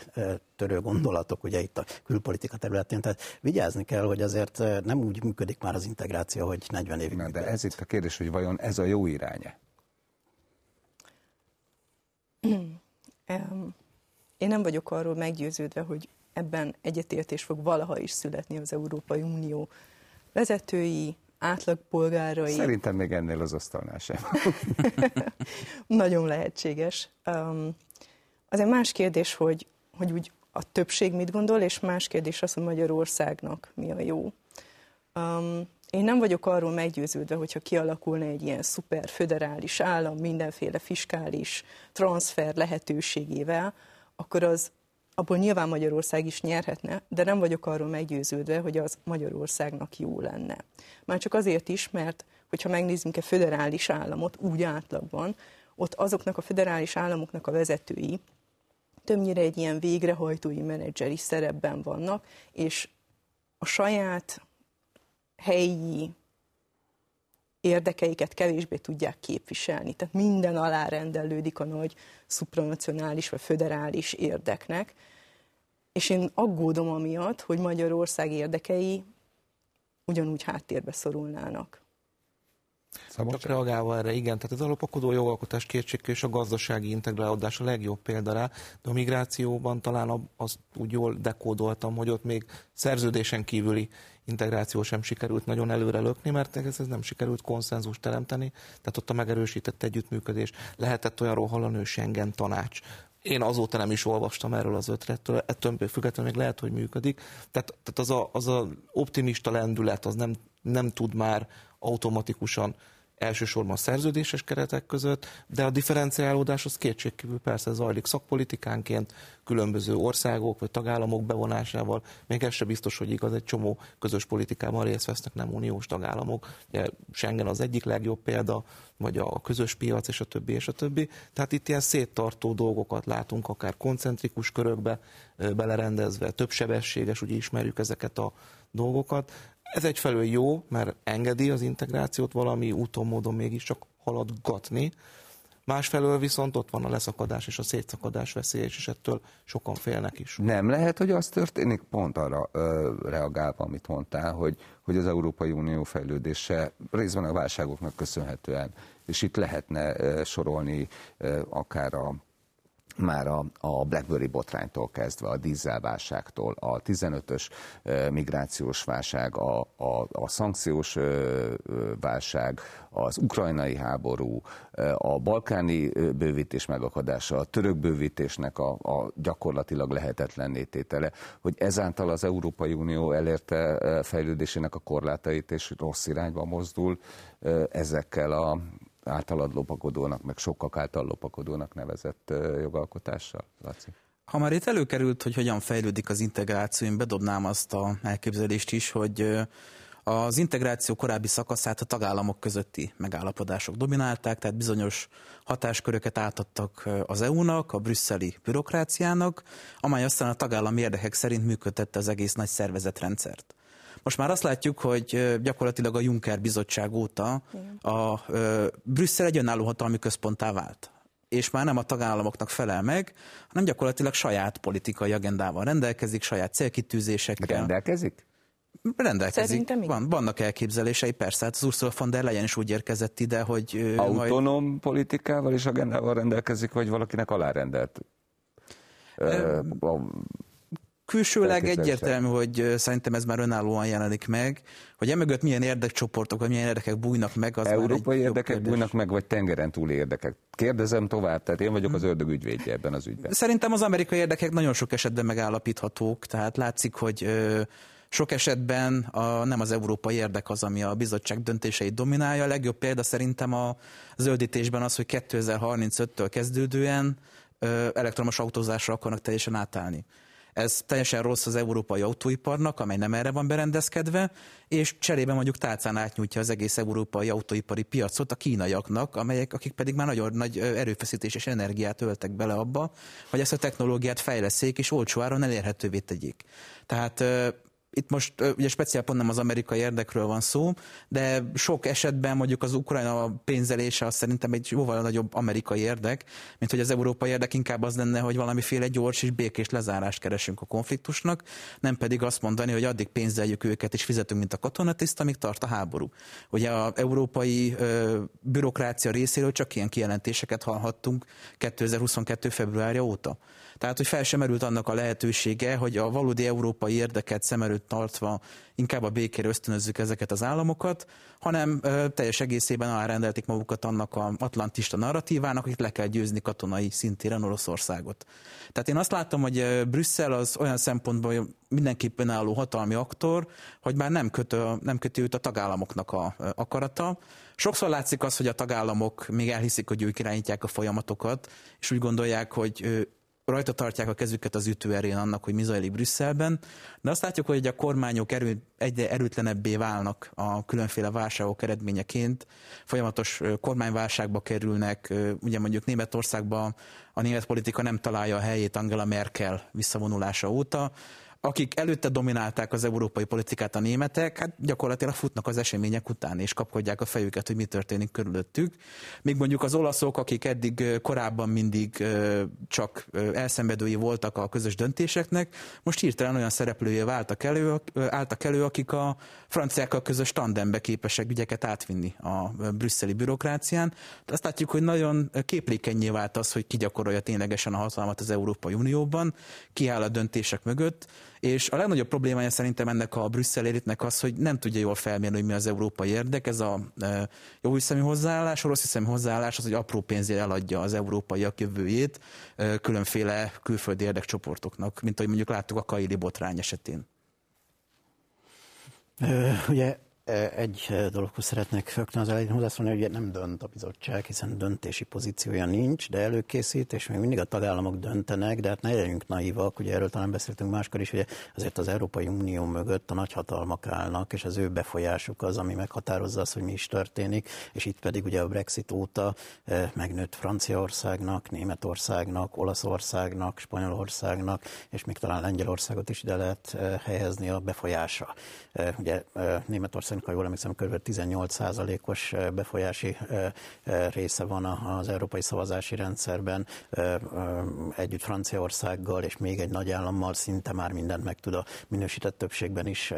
törő gondolatok, ugye itt a külpolitika területén, tehát vigyázni kell, hogy azért nem úgy működik már az integráció, hogy 40 évig Na, De ez itt a kérdés, hogy vajon ez a jó iránya? Én nem vagyok arról meggyőződve, hogy ebben egyetértés fog valaha is születni az Európai Unió vezetői, átlagpolgárai. Szerintem még ennél az asztalnál sem. (laughs) Nagyon lehetséges. Um, azért más kérdés, hogy, hogy úgy a többség mit gondol, és más kérdés az, hogy Magyarországnak mi a jó. Um, én nem vagyok arról meggyőződve, hogyha kialakulna egy ilyen szuper föderális állam mindenféle fiskális transfer lehetőségével, akkor az abból nyilván Magyarország is nyerhetne, de nem vagyok arról meggyőződve, hogy az Magyarországnak jó lenne. Már csak azért is, mert hogyha megnézzünk egy föderális államot úgy átlagban, ott azoknak a föderális államoknak a vezetői többnyire egy ilyen végrehajtói menedzseri szerepben vannak, és a saját helyi érdekeiket kevésbé tudják képviselni. Tehát minden alárendelődik a nagy supranacionális vagy föderális érdeknek. És én aggódom amiatt, hogy Magyarország érdekei ugyanúgy háttérbe szorulnának. Szabadság. Csak reagálva erre, igen, tehát az alapakodó jogalkotás kétségkül és a gazdasági integrálódás a legjobb példa rá, de a migrációban talán azt úgy jól dekódoltam, hogy ott még szerződésen kívüli integráció sem sikerült nagyon előre lökni, mert ez, ez nem sikerült konszenzus teremteni, tehát ott a megerősített együttműködés. Lehetett olyanról hallani, hogy Schengen tanács, én azóta nem is olvastam erről az ötletről, ettől függetlenül még lehet, hogy működik. Tehát, tehát az, a, az a optimista lendület, az nem, nem tud már automatikusan elsősorban szerződéses keretek között, de a differenciálódás az kétségkívül persze zajlik szakpolitikánként, különböző országok vagy tagállamok bevonásával. Még ez sem biztos, hogy igaz, egy csomó közös politikában részt vesznek nem uniós tagállamok. Ugye Schengen az egyik legjobb példa, vagy a közös piac, és a többi, és a többi. Tehát itt ilyen széttartó dolgokat látunk, akár koncentrikus körökbe belerendezve, többsebességes, ugye ismerjük ezeket a dolgokat. Ez egyfelől jó, mert engedi az integrációt valami úton, módon mégiscsak haladgatni, Másfelől viszont ott van a leszakadás és a szétszakadás veszélye, és ettől sokan félnek is. Nem lehet, hogy az történik, pont arra ö, reagálva, amit mondtál, hogy, hogy az Európai Unió fejlődése részben a válságoknak köszönhetően, és itt lehetne ö, sorolni ö, akár a már a, a BlackBerry botránytól kezdve, a dízelválságtól, a 15-ös migrációs válság, a, a, a szankciós válság, az ukrajnai háború, a balkáni bővítés megakadása, a török bővítésnek a, a gyakorlatilag lehetetlenné tétele, hogy ezáltal az Európai Unió elérte fejlődésének a korlátait, és rossz irányba mozdul ezekkel a általad lopakodónak, meg sokak által lopakodónak nevezett jogalkotással, Laci? Ha már itt előkerült, hogy hogyan fejlődik az integráció, én bedobnám azt a elképzelést is, hogy az integráció korábbi szakaszát a tagállamok közötti megállapodások dominálták, tehát bizonyos hatásköröket átadtak az EU-nak, a brüsszeli bürokráciának, amely aztán a tagállami érdekek szerint működtette az egész nagy szervezetrendszert. Most már azt látjuk, hogy gyakorlatilag a Juncker bizottság óta a Brüsszel egy önálló hatalmi központtá vált és már nem a tagállamoknak felel meg, hanem gyakorlatilag saját politikai agendával rendelkezik, saját célkitűzésekkel. Rendelkezik? Rendelkezik. Van, vannak elképzelései, persze. Hát az Ursula von der Leyen is úgy érkezett ide, hogy... Autonóm majd... politikával és agendával rendelkezik, vagy valakinek alárendelt? Külsőleg egyértelmű, hogy szerintem ez már önállóan jelenik meg, hogy emögött milyen érdekcsoportok, vagy milyen érdekek bújnak meg. Az Európai érdekek bújnak meg, vagy tengeren túli érdekek? Kérdezem tovább, tehát én vagyok az ördög ügyvédje ebben az ügyben. Szerintem az amerikai érdekek nagyon sok esetben megállapíthatók, tehát látszik, hogy sok esetben a, nem az európai érdek az, ami a bizottság döntéseit dominálja. A legjobb példa szerintem a zöldítésben az, hogy 2035-től kezdődően elektromos autózásra akarnak teljesen átállni. Ez teljesen rossz az európai autóiparnak, amely nem erre van berendezkedve, és cserébe mondjuk tálcán átnyújtja az egész európai autóipari piacot a kínaiaknak, amelyek, akik pedig már nagyon nagy erőfeszítés és energiát öltek bele abba, hogy ezt a technológiát fejleszék és olcsó áron elérhetővé tegyék. Tehát itt most ugye speciál pont nem az amerikai érdekről van szó, de sok esetben mondjuk az Ukrajna pénzelése az szerintem egy jóval nagyobb amerikai érdek, mint hogy az európai érdek inkább az lenne, hogy valamiféle gyors és békés lezárást keresünk a konfliktusnak, nem pedig azt mondani, hogy addig pénzeljük őket és fizetünk, mint a katonatiszt, amíg tart a háború. Ugye az európai ö, bürokrácia részéről csak ilyen kijelentéseket hallhattunk 2022. februárja óta. Tehát, hogy fel sem merült annak a lehetősége, hogy a valódi európai érdeket szem előtt tartva inkább a békére ösztönözzük ezeket az államokat, hanem ö, teljes egészében alárendelték magukat annak a atlantista narratívának, hogy le kell győzni katonai szintéren Oroszországot. Tehát én azt látom, hogy Brüsszel az olyan szempontból mindenképpen álló hatalmi aktor, hogy már nem, kötő, nem kötő őt a tagállamoknak a akarata. Sokszor látszik az, hogy a tagállamok még elhiszik, hogy ők irányítják a folyamatokat, és úgy gondolják, hogy rajta tartják a kezüket az ütőerén annak, hogy mi zajlik Brüsszelben, de azt látjuk, hogy a kormányok erő, egyre erőtlenebbé válnak a különféle válságok eredményeként, folyamatos kormányválságba kerülnek, ugye mondjuk Németországban a német politika nem találja a helyét Angela Merkel visszavonulása óta, akik előtte dominálták az európai politikát a németek, hát gyakorlatilag futnak az események után, és kapkodják a fejüket, hogy mi történik körülöttük. Még mondjuk az olaszok, akik eddig korábban mindig csak elszenvedői voltak a közös döntéseknek, most hirtelen olyan szereplője váltak elő, álltak elő, akik a franciákkal közös tandembe képesek ügyeket átvinni a brüsszeli bürokrácián. De azt látjuk, hogy nagyon képlékenyé vált az, hogy ki gyakorolja ténylegesen a hatalmat az Európai Unióban, ki áll a döntések mögött, és a legnagyobb problémája szerintem ennek a Brüsszel élitnek az, hogy nem tudja jól felmérni, hogy mi az európai érdek. Ez a e, jó hiszemű hozzáállás, a rossz hiszemű hozzáállás az, hogy apró pénzért eladja az európaiak jövőjét e, különféle külföldi érdekcsoportoknak, mint ahogy mondjuk láttuk a Kaili botrány esetén. Ugye egy dologhoz szeretnék rögtön az elején hozzászólni, hogy nem dönt a bizottság, hiszen döntési pozíciója nincs, de előkészít, és még mindig a tagállamok döntenek, de hát ne legyünk naívak, ugye erről talán beszéltünk máskor is, hogy azért az Európai Unió mögött a nagyhatalmak állnak, és az ő befolyásuk az, ami meghatározza azt, hogy mi is történik, és itt pedig ugye a Brexit óta megnőtt Franciaországnak, Németországnak, Olaszországnak, Spanyolországnak, és még talán Lengyelországot is ide lehet helyezni a befolyása. Ugye Németország országnak, ha jól emlékszem, kb. 18%-os befolyási része van az európai szavazási rendszerben, együtt Franciaországgal és még egy nagy állammal szinte már mindent meg tud a minősített többségben is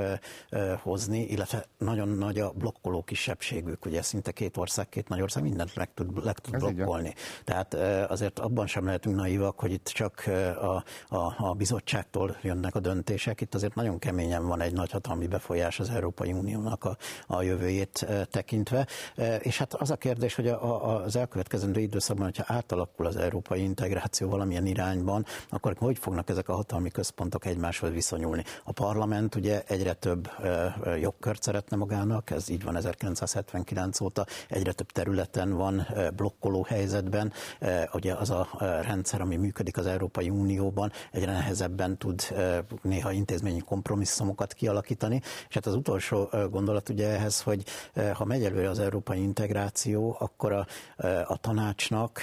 hozni, illetve nagyon nagy a blokkoló kisebbségük, ugye szinte két ország, két nagy ország mindent meg tud, meg tud blokkolni. Tehát azért abban sem lehetünk naívak, hogy itt csak a, a, a bizottságtól jönnek a döntések, itt azért nagyon keményen van egy nagy hatalmi befolyás az Európai Uniónak a, a jövőjét tekintve. És hát az a kérdés, hogy a, a, az elkövetkezendő időszakban, hogyha átalakul az európai integráció valamilyen irányban, akkor hogy fognak ezek a hatalmi központok egymáshoz viszonyulni? A parlament ugye egyre több jogkört szeretne magának, ez így van 1979 óta, egyre több területen van blokkoló helyzetben, ugye az a rendszer, ami működik az Európai Unióban, egyre nehezebben tud néha intézményi kompromisszumokat kialakítani, és hát az utolsó gondolat ugye ehhez, hogy ha megy előre az európai integráció, akkor a, a tanácsnak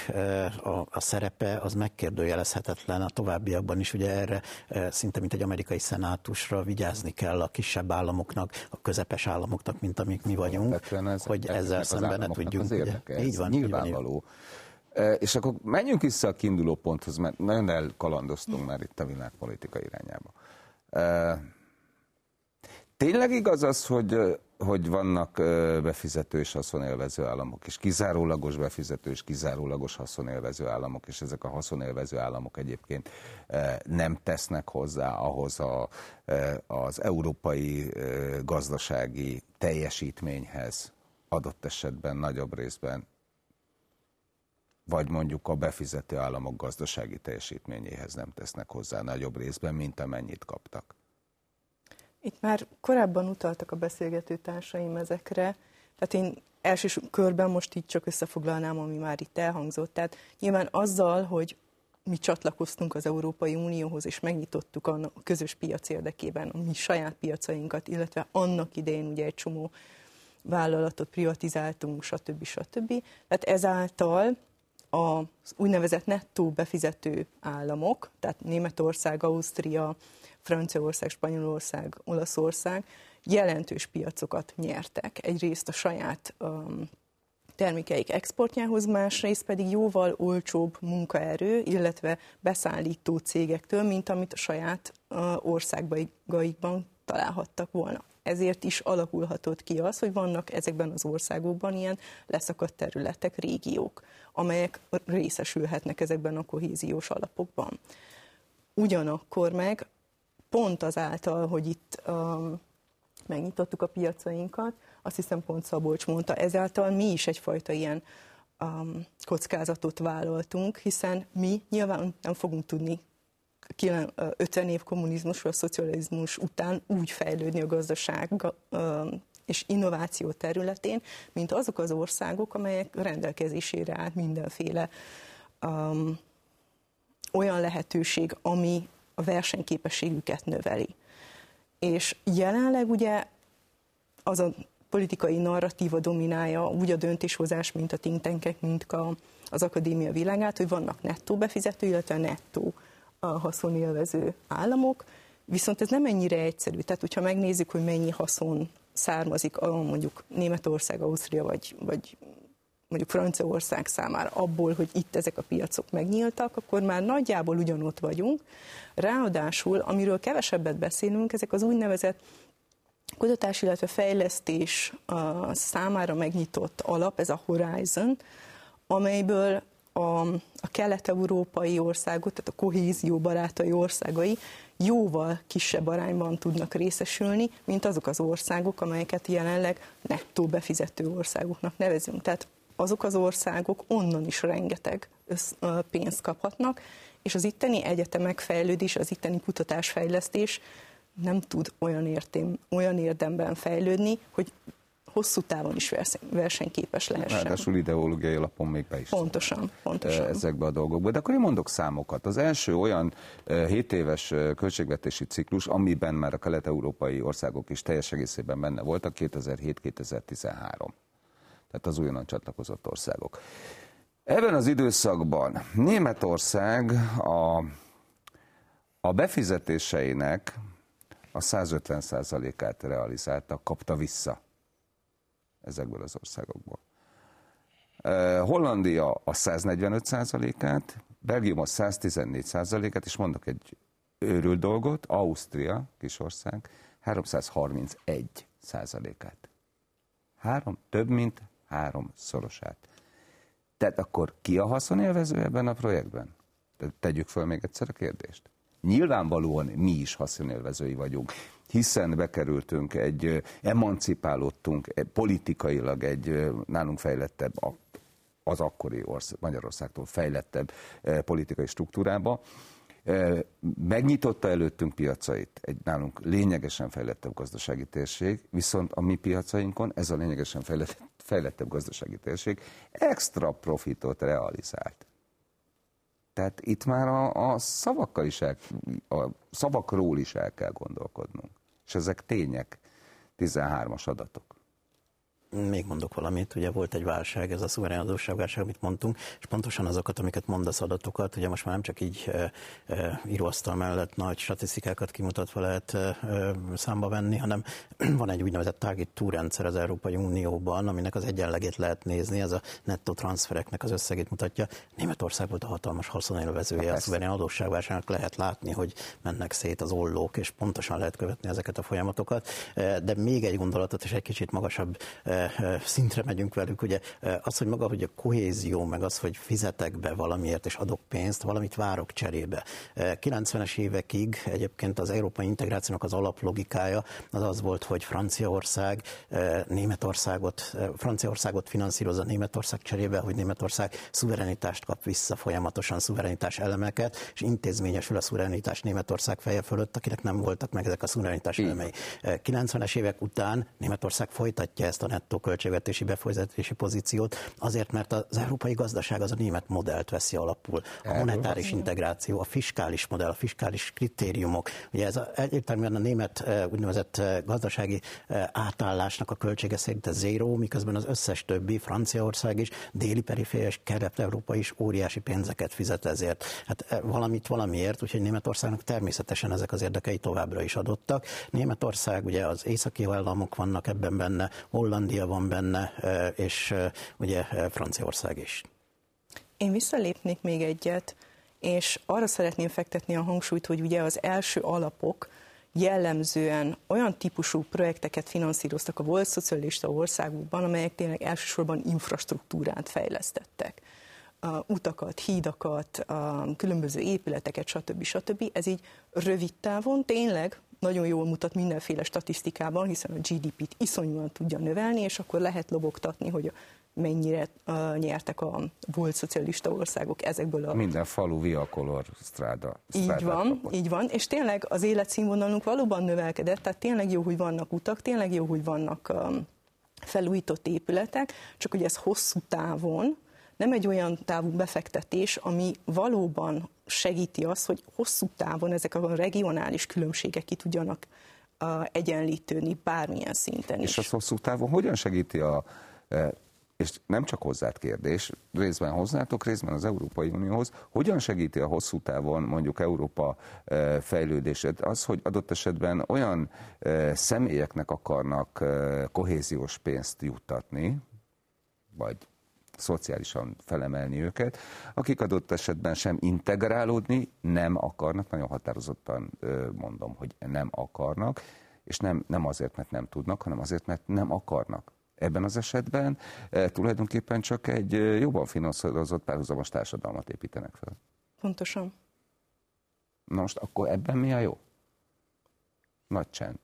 a, a szerepe az megkérdőjelezhetetlen a továbbiakban is, ugye erre szinte mint egy amerikai szenátusra vigyázni kell a kisebb államoknak, a közepes államoknak, mint amik mi vagyunk, ez, hogy ezzel szemben ne tudjunk. Ugye, így van, nyilvánvaló. Így van. És akkor menjünk vissza a kiinduló ponthoz, mert nagyon elkalandoztunk már itt a világpolitika irányába. Tényleg igaz az, hogy, hogy vannak befizető és haszonélvező államok, és kizárólagos befizető és kizárólagos haszonélvező államok, és ezek a haszonélvező államok egyébként nem tesznek hozzá ahhoz a, az európai gazdasági teljesítményhez, adott esetben nagyobb részben, vagy mondjuk a befizető államok gazdasági teljesítményéhez nem tesznek hozzá nagyobb részben, mint amennyit kaptak. Itt már korábban utaltak a beszélgető társaim ezekre, tehát én első körben most így csak összefoglalnám, ami már itt elhangzott. Tehát nyilván azzal, hogy mi csatlakoztunk az Európai Unióhoz, és megnyitottuk a közös piac érdekében a mi saját piacainkat, illetve annak idején ugye egy csomó vállalatot privatizáltunk, stb. stb. Tehát ezáltal az úgynevezett nettó befizető államok, tehát Németország, Ausztria, Franciaország, Spanyolország, Olaszország jelentős piacokat nyertek. Egyrészt a saját um, termékeik exportjához, másrészt pedig jóval olcsóbb munkaerő, illetve beszállító cégektől, mint amit a saját uh, országbaikban találhattak volna. Ezért is alakulhatott ki az, hogy vannak ezekben az országokban ilyen leszakadt területek, régiók, amelyek részesülhetnek ezekben a kohéziós alapokban. Ugyanakkor meg pont azáltal, hogy itt um, megnyitottuk a piacainkat, azt hiszem pont Szabolcs mondta, ezáltal mi is egyfajta ilyen um, kockázatot vállaltunk, hiszen mi nyilván nem fogunk tudni 50 év kommunizmus vagy szocializmus után úgy fejlődni a gazdaság és innováció területén, mint azok az országok, amelyek rendelkezésére állt mindenféle um, olyan lehetőség, ami a versenyképességüket növeli. És jelenleg ugye az a politikai narratíva dominálja úgy a döntéshozás, mint a think mint a, az akadémia világát, hogy vannak nettó befizető, illetve nettó a haszonélvező államok, viszont ez nem ennyire egyszerű. Tehát, hogyha megnézzük, hogy mennyi haszon származik mondjuk Németország, Ausztria vagy, vagy mondjuk Franciaország számára abból, hogy itt ezek a piacok megnyíltak, akkor már nagyjából ugyanott vagyunk. Ráadásul, amiről kevesebbet beszélünk, ezek az úgynevezett kutatás, illetve fejlesztés számára megnyitott alap, ez a Horizon, amelyből a, a kelet-európai országok, tehát a kohézió barátai országai jóval kisebb arányban tudnak részesülni, mint azok az országok, amelyeket jelenleg nettó befizető országoknak nevezünk. Tehát azok az országok onnan is rengeteg pénzt kaphatnak, és az itteni egyetemek fejlődés, az itteni kutatásfejlesztés nem tud olyan, értém, olyan érdemben fejlődni, hogy hosszú távon is versenyképes lehessen. Ráadásul ideológiai alapon még be is Pontosan, pontosan. ezekbe a dolgokba. De akkor én mondok számokat. Az első olyan 7 éves költségvetési ciklus, amiben már a kelet-európai országok is teljes egészében benne voltak, 2007-2013 tehát az újonnan csatlakozott országok. Ebben az időszakban Németország a, a befizetéseinek a 150%-át realizálta, kapta vissza ezekből az országokból. Hollandia a 145%-át, Belgium a 114%-át, és mondok egy őrült dolgot, Ausztria, kisország, 331%-át. Három, több mint három szorosát. Tehát akkor ki a haszonélvező ebben a projektben? Tegyük föl még egyszer a kérdést. Nyilvánvalóan mi is haszonélvezői vagyunk, hiszen bekerültünk egy, emancipálódtunk politikailag egy nálunk fejlettebb, az akkori ország, Magyarországtól fejlettebb politikai struktúrába, megnyitotta előttünk piacait egy nálunk lényegesen fejlettebb gazdasági térség, viszont a mi piacainkon ez a lényegesen fejlettebb gazdasági térség extra profitot realizált. Tehát itt már a, a szavakkal is el, a szavakról is el kell gondolkodnunk. És ezek tények, 13-as adatok még mondok valamit, ugye volt egy válság, ez a szuverén adósságválság, amit mondtunk, és pontosan azokat, amiket mondasz adatokat, ugye most már nem csak így e, e, íróasztal mellett nagy statisztikákat kimutatva lehet e, számba venni, hanem (clears throat) van egy úgynevezett target túrendszer az Európai Unióban, aminek az egyenlegét lehet nézni, ez a nettó transfereknek az összegét mutatja. Németország volt a hatalmas haszonélvezője a szuverén adósságválságnak, lehet látni, hogy mennek szét az ollók, és pontosan lehet követni ezeket a folyamatokat. De még egy gondolatot, és egy kicsit magasabb szintre megyünk velük, ugye az, hogy maga, hogy a kohézió, meg az, hogy fizetek be valamiért és adok pénzt, valamit várok cserébe. 90-es évekig egyébként az európai integrációnak az alaplogikája az az volt, hogy Franciaország Németországot, Franciaországot finanszírozza Németország cserébe, hogy Németország szuverenitást kap vissza folyamatosan, szuverenitás elemeket, és intézményesül a szuverenitás Németország feje fölött, akinek nem voltak meg ezek a szuverenitás elemei. 90-es évek után Németország folytatja ezt a nettó költségvetési befolyási pozíciót, azért, mert az európai gazdaság az a német modellt veszi alapul. A monetáris integráció, a fiskális modell, a fiskális kritériumok. Ugye ez a, egyértelműen a német eh, úgynevezett eh, gazdasági eh, átállásnak a költsége szerint a zéró, miközben az összes többi, Franciaország is, déli periféria és kelet-európa is óriási pénzeket fizet ezért. Hát valamit valamiért, úgyhogy Németországnak természetesen ezek az érdekei továbbra is adottak. Németország, ugye az északi államok vannak ebben benne, Hollandia van benne, és ugye Franciaország is. Én visszalépnék még egyet, és arra szeretném fektetni a hangsúlyt, hogy ugye az első alapok jellemzően olyan típusú projekteket finanszíroztak a volt szocialista országokban, amelyek tényleg elsősorban infrastruktúrát fejlesztettek. A utakat, hídakat, különböző épületeket, stb. stb. Ez így rövid távon tényleg nagyon jól mutat mindenféle statisztikában, hiszen a GDP-t iszonyúan tudja növelni, és akkor lehet lobogtatni, hogy mennyire uh, nyertek a volt szocialista országok ezekből a... Minden falu viakolor stráda. Így van, kapott. így van, és tényleg az életszínvonalunk valóban növelkedett, tehát tényleg jó, hogy vannak utak, tényleg jó, hogy vannak um, felújított épületek, csak hogy ez hosszú távon nem egy olyan távú befektetés, ami valóban segíti azt, hogy hosszú távon ezek a regionális különbségek ki tudjanak egyenlítődni bármilyen szinten is. És az hosszú távon hogyan segíti a e, és nem csak hozzád kérdés, részben hozzátok, részben az Európai Unióhoz, hogyan segíti a hosszú távon mondjuk Európa e, fejlődését az, hogy adott esetben olyan e, személyeknek akarnak kohéziós pénzt juttatni, vagy szociálisan felemelni őket, akik adott esetben sem integrálódni nem akarnak, nagyon határozottan mondom, hogy nem akarnak, és nem, nem azért, mert nem tudnak, hanem azért, mert nem akarnak. Ebben az esetben e, tulajdonképpen csak egy jobban finanszírozott párhuzamos társadalmat építenek fel. Pontosan. Na most akkor ebben mi a jó? Nagy csend.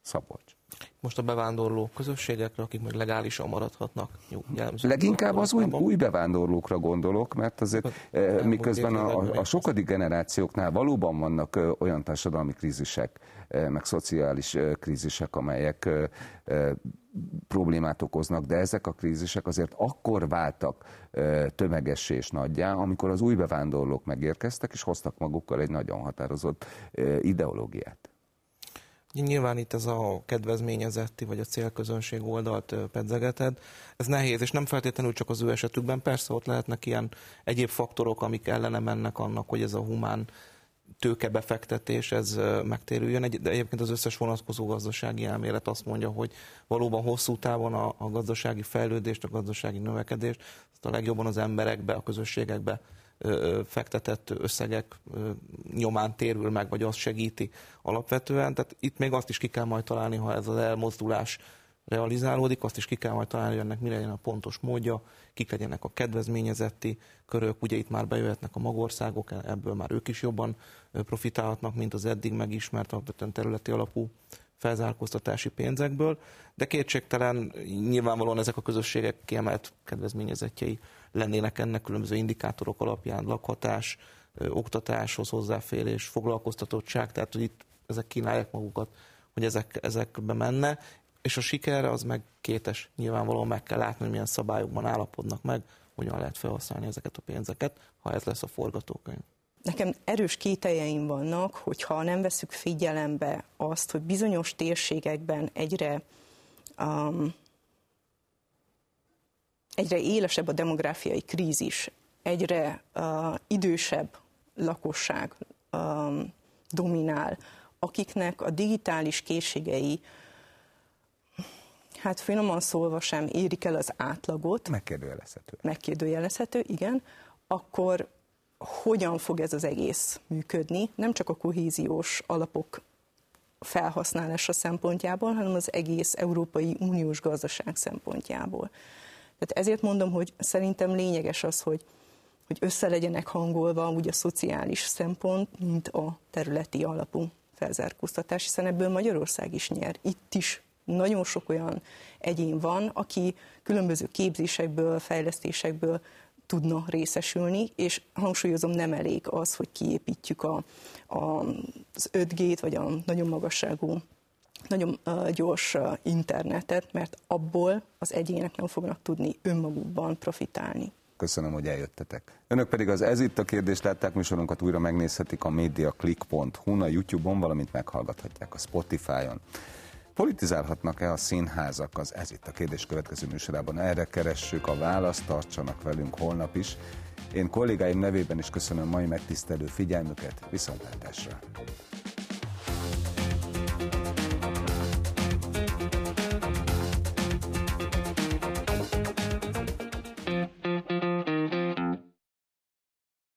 Szabolcs most a bevándorló közösségekre, akik meg legálisan maradhatnak. Jó, Leginkább az új, új bevándorlókra gondolok, mert azért eh, miközben a, a sokadik generációknál valóban vannak eh, olyan társadalmi krízisek, eh, meg szociális krízisek, amelyek problémát okoznak, de ezek a krízisek azért akkor váltak tömegessé és nagyjá, amikor az új bevándorlók megérkeztek, és hoztak magukkal egy nagyon határozott ideológiát. Nyilván itt ez a kedvezményezetti vagy a célközönség oldalt pedzegeted. Ez nehéz, és nem feltétlenül csak az ő esetükben. Persze ott lehetnek ilyen egyéb faktorok, amik ellene mennek annak, hogy ez a humán tőkebefektetés ez megtérüljön. De egyébként az összes vonatkozó gazdasági elmélet azt mondja, hogy valóban hosszú távon a, a gazdasági fejlődést, a gazdasági növekedést azt a legjobban az emberekbe, a közösségekbe fektetett összegek nyomán térül meg, vagy azt segíti alapvetően. Tehát itt még azt is ki kell majd találni, ha ez az elmozdulás realizálódik, azt is ki kell majd találni, hogy ennek mi legyen a pontos módja, kik legyenek a kedvezményezetti körök, ugye itt már bejöhetnek a magországok, ebből már ők is jobban profitálhatnak, mint az eddig megismert, alapvetően területi alapú felzárkóztatási pénzekből, de kétségtelen nyilvánvalóan ezek a közösségek kiemelt kedvezményezetjei lennének ennek különböző indikátorok alapján, lakhatás, oktatáshoz hozzáférés, foglalkoztatottság, tehát hogy itt ezek kínálják magukat, hogy ezek, ezekbe menne, és a siker az meg kétes. Nyilvánvalóan meg kell látni, milyen szabályokban állapodnak meg, hogyan lehet felhasználni ezeket a pénzeket, ha ez lesz a forgatókönyv. Nekem erős kételjeim vannak, hogyha nem veszük figyelembe azt, hogy bizonyos térségekben egyre um, egyre élesebb a demográfiai krízis, egyre uh, idősebb lakosság um, dominál, akiknek a digitális készségei hát finoman szólva sem érik el az átlagot. Megkérdőjelezhető. Megkérdőjelezhető, igen. Akkor hogyan fog ez az egész működni? Nem csak a kohéziós alapok felhasználása szempontjából, hanem az egész Európai Uniós gazdaság szempontjából. Tehát ezért mondom, hogy szerintem lényeges az, hogy, hogy össze legyenek hangolva úgy a szociális szempont, mint a területi alapú felzárkóztatás, hiszen ebből Magyarország is nyer. Itt is nagyon sok olyan egyén van, aki különböző képzésekből, fejlesztésekből tudna részesülni, és hangsúlyozom, nem elég az, hogy kiépítjük a, a, az 5G-t, vagy a nagyon magasságú, nagyon gyors internetet, mert abból az egyének nem fognak tudni önmagukban profitálni. Köszönöm, hogy eljöttetek. Önök pedig az Ez itt a kérdés látták műsorunkat újra megnézhetik a mediaclick.hu-n, a YouTube-on, valamint meghallgathatják a Spotify-on. Politizálhatnak-e a színházak? Az ez itt a kérdés következő műsorában. Erre keressük a választ, tartsanak velünk holnap is. Én kollégáim nevében is köszönöm mai megtisztelő figyelmüket, viszontlátásra!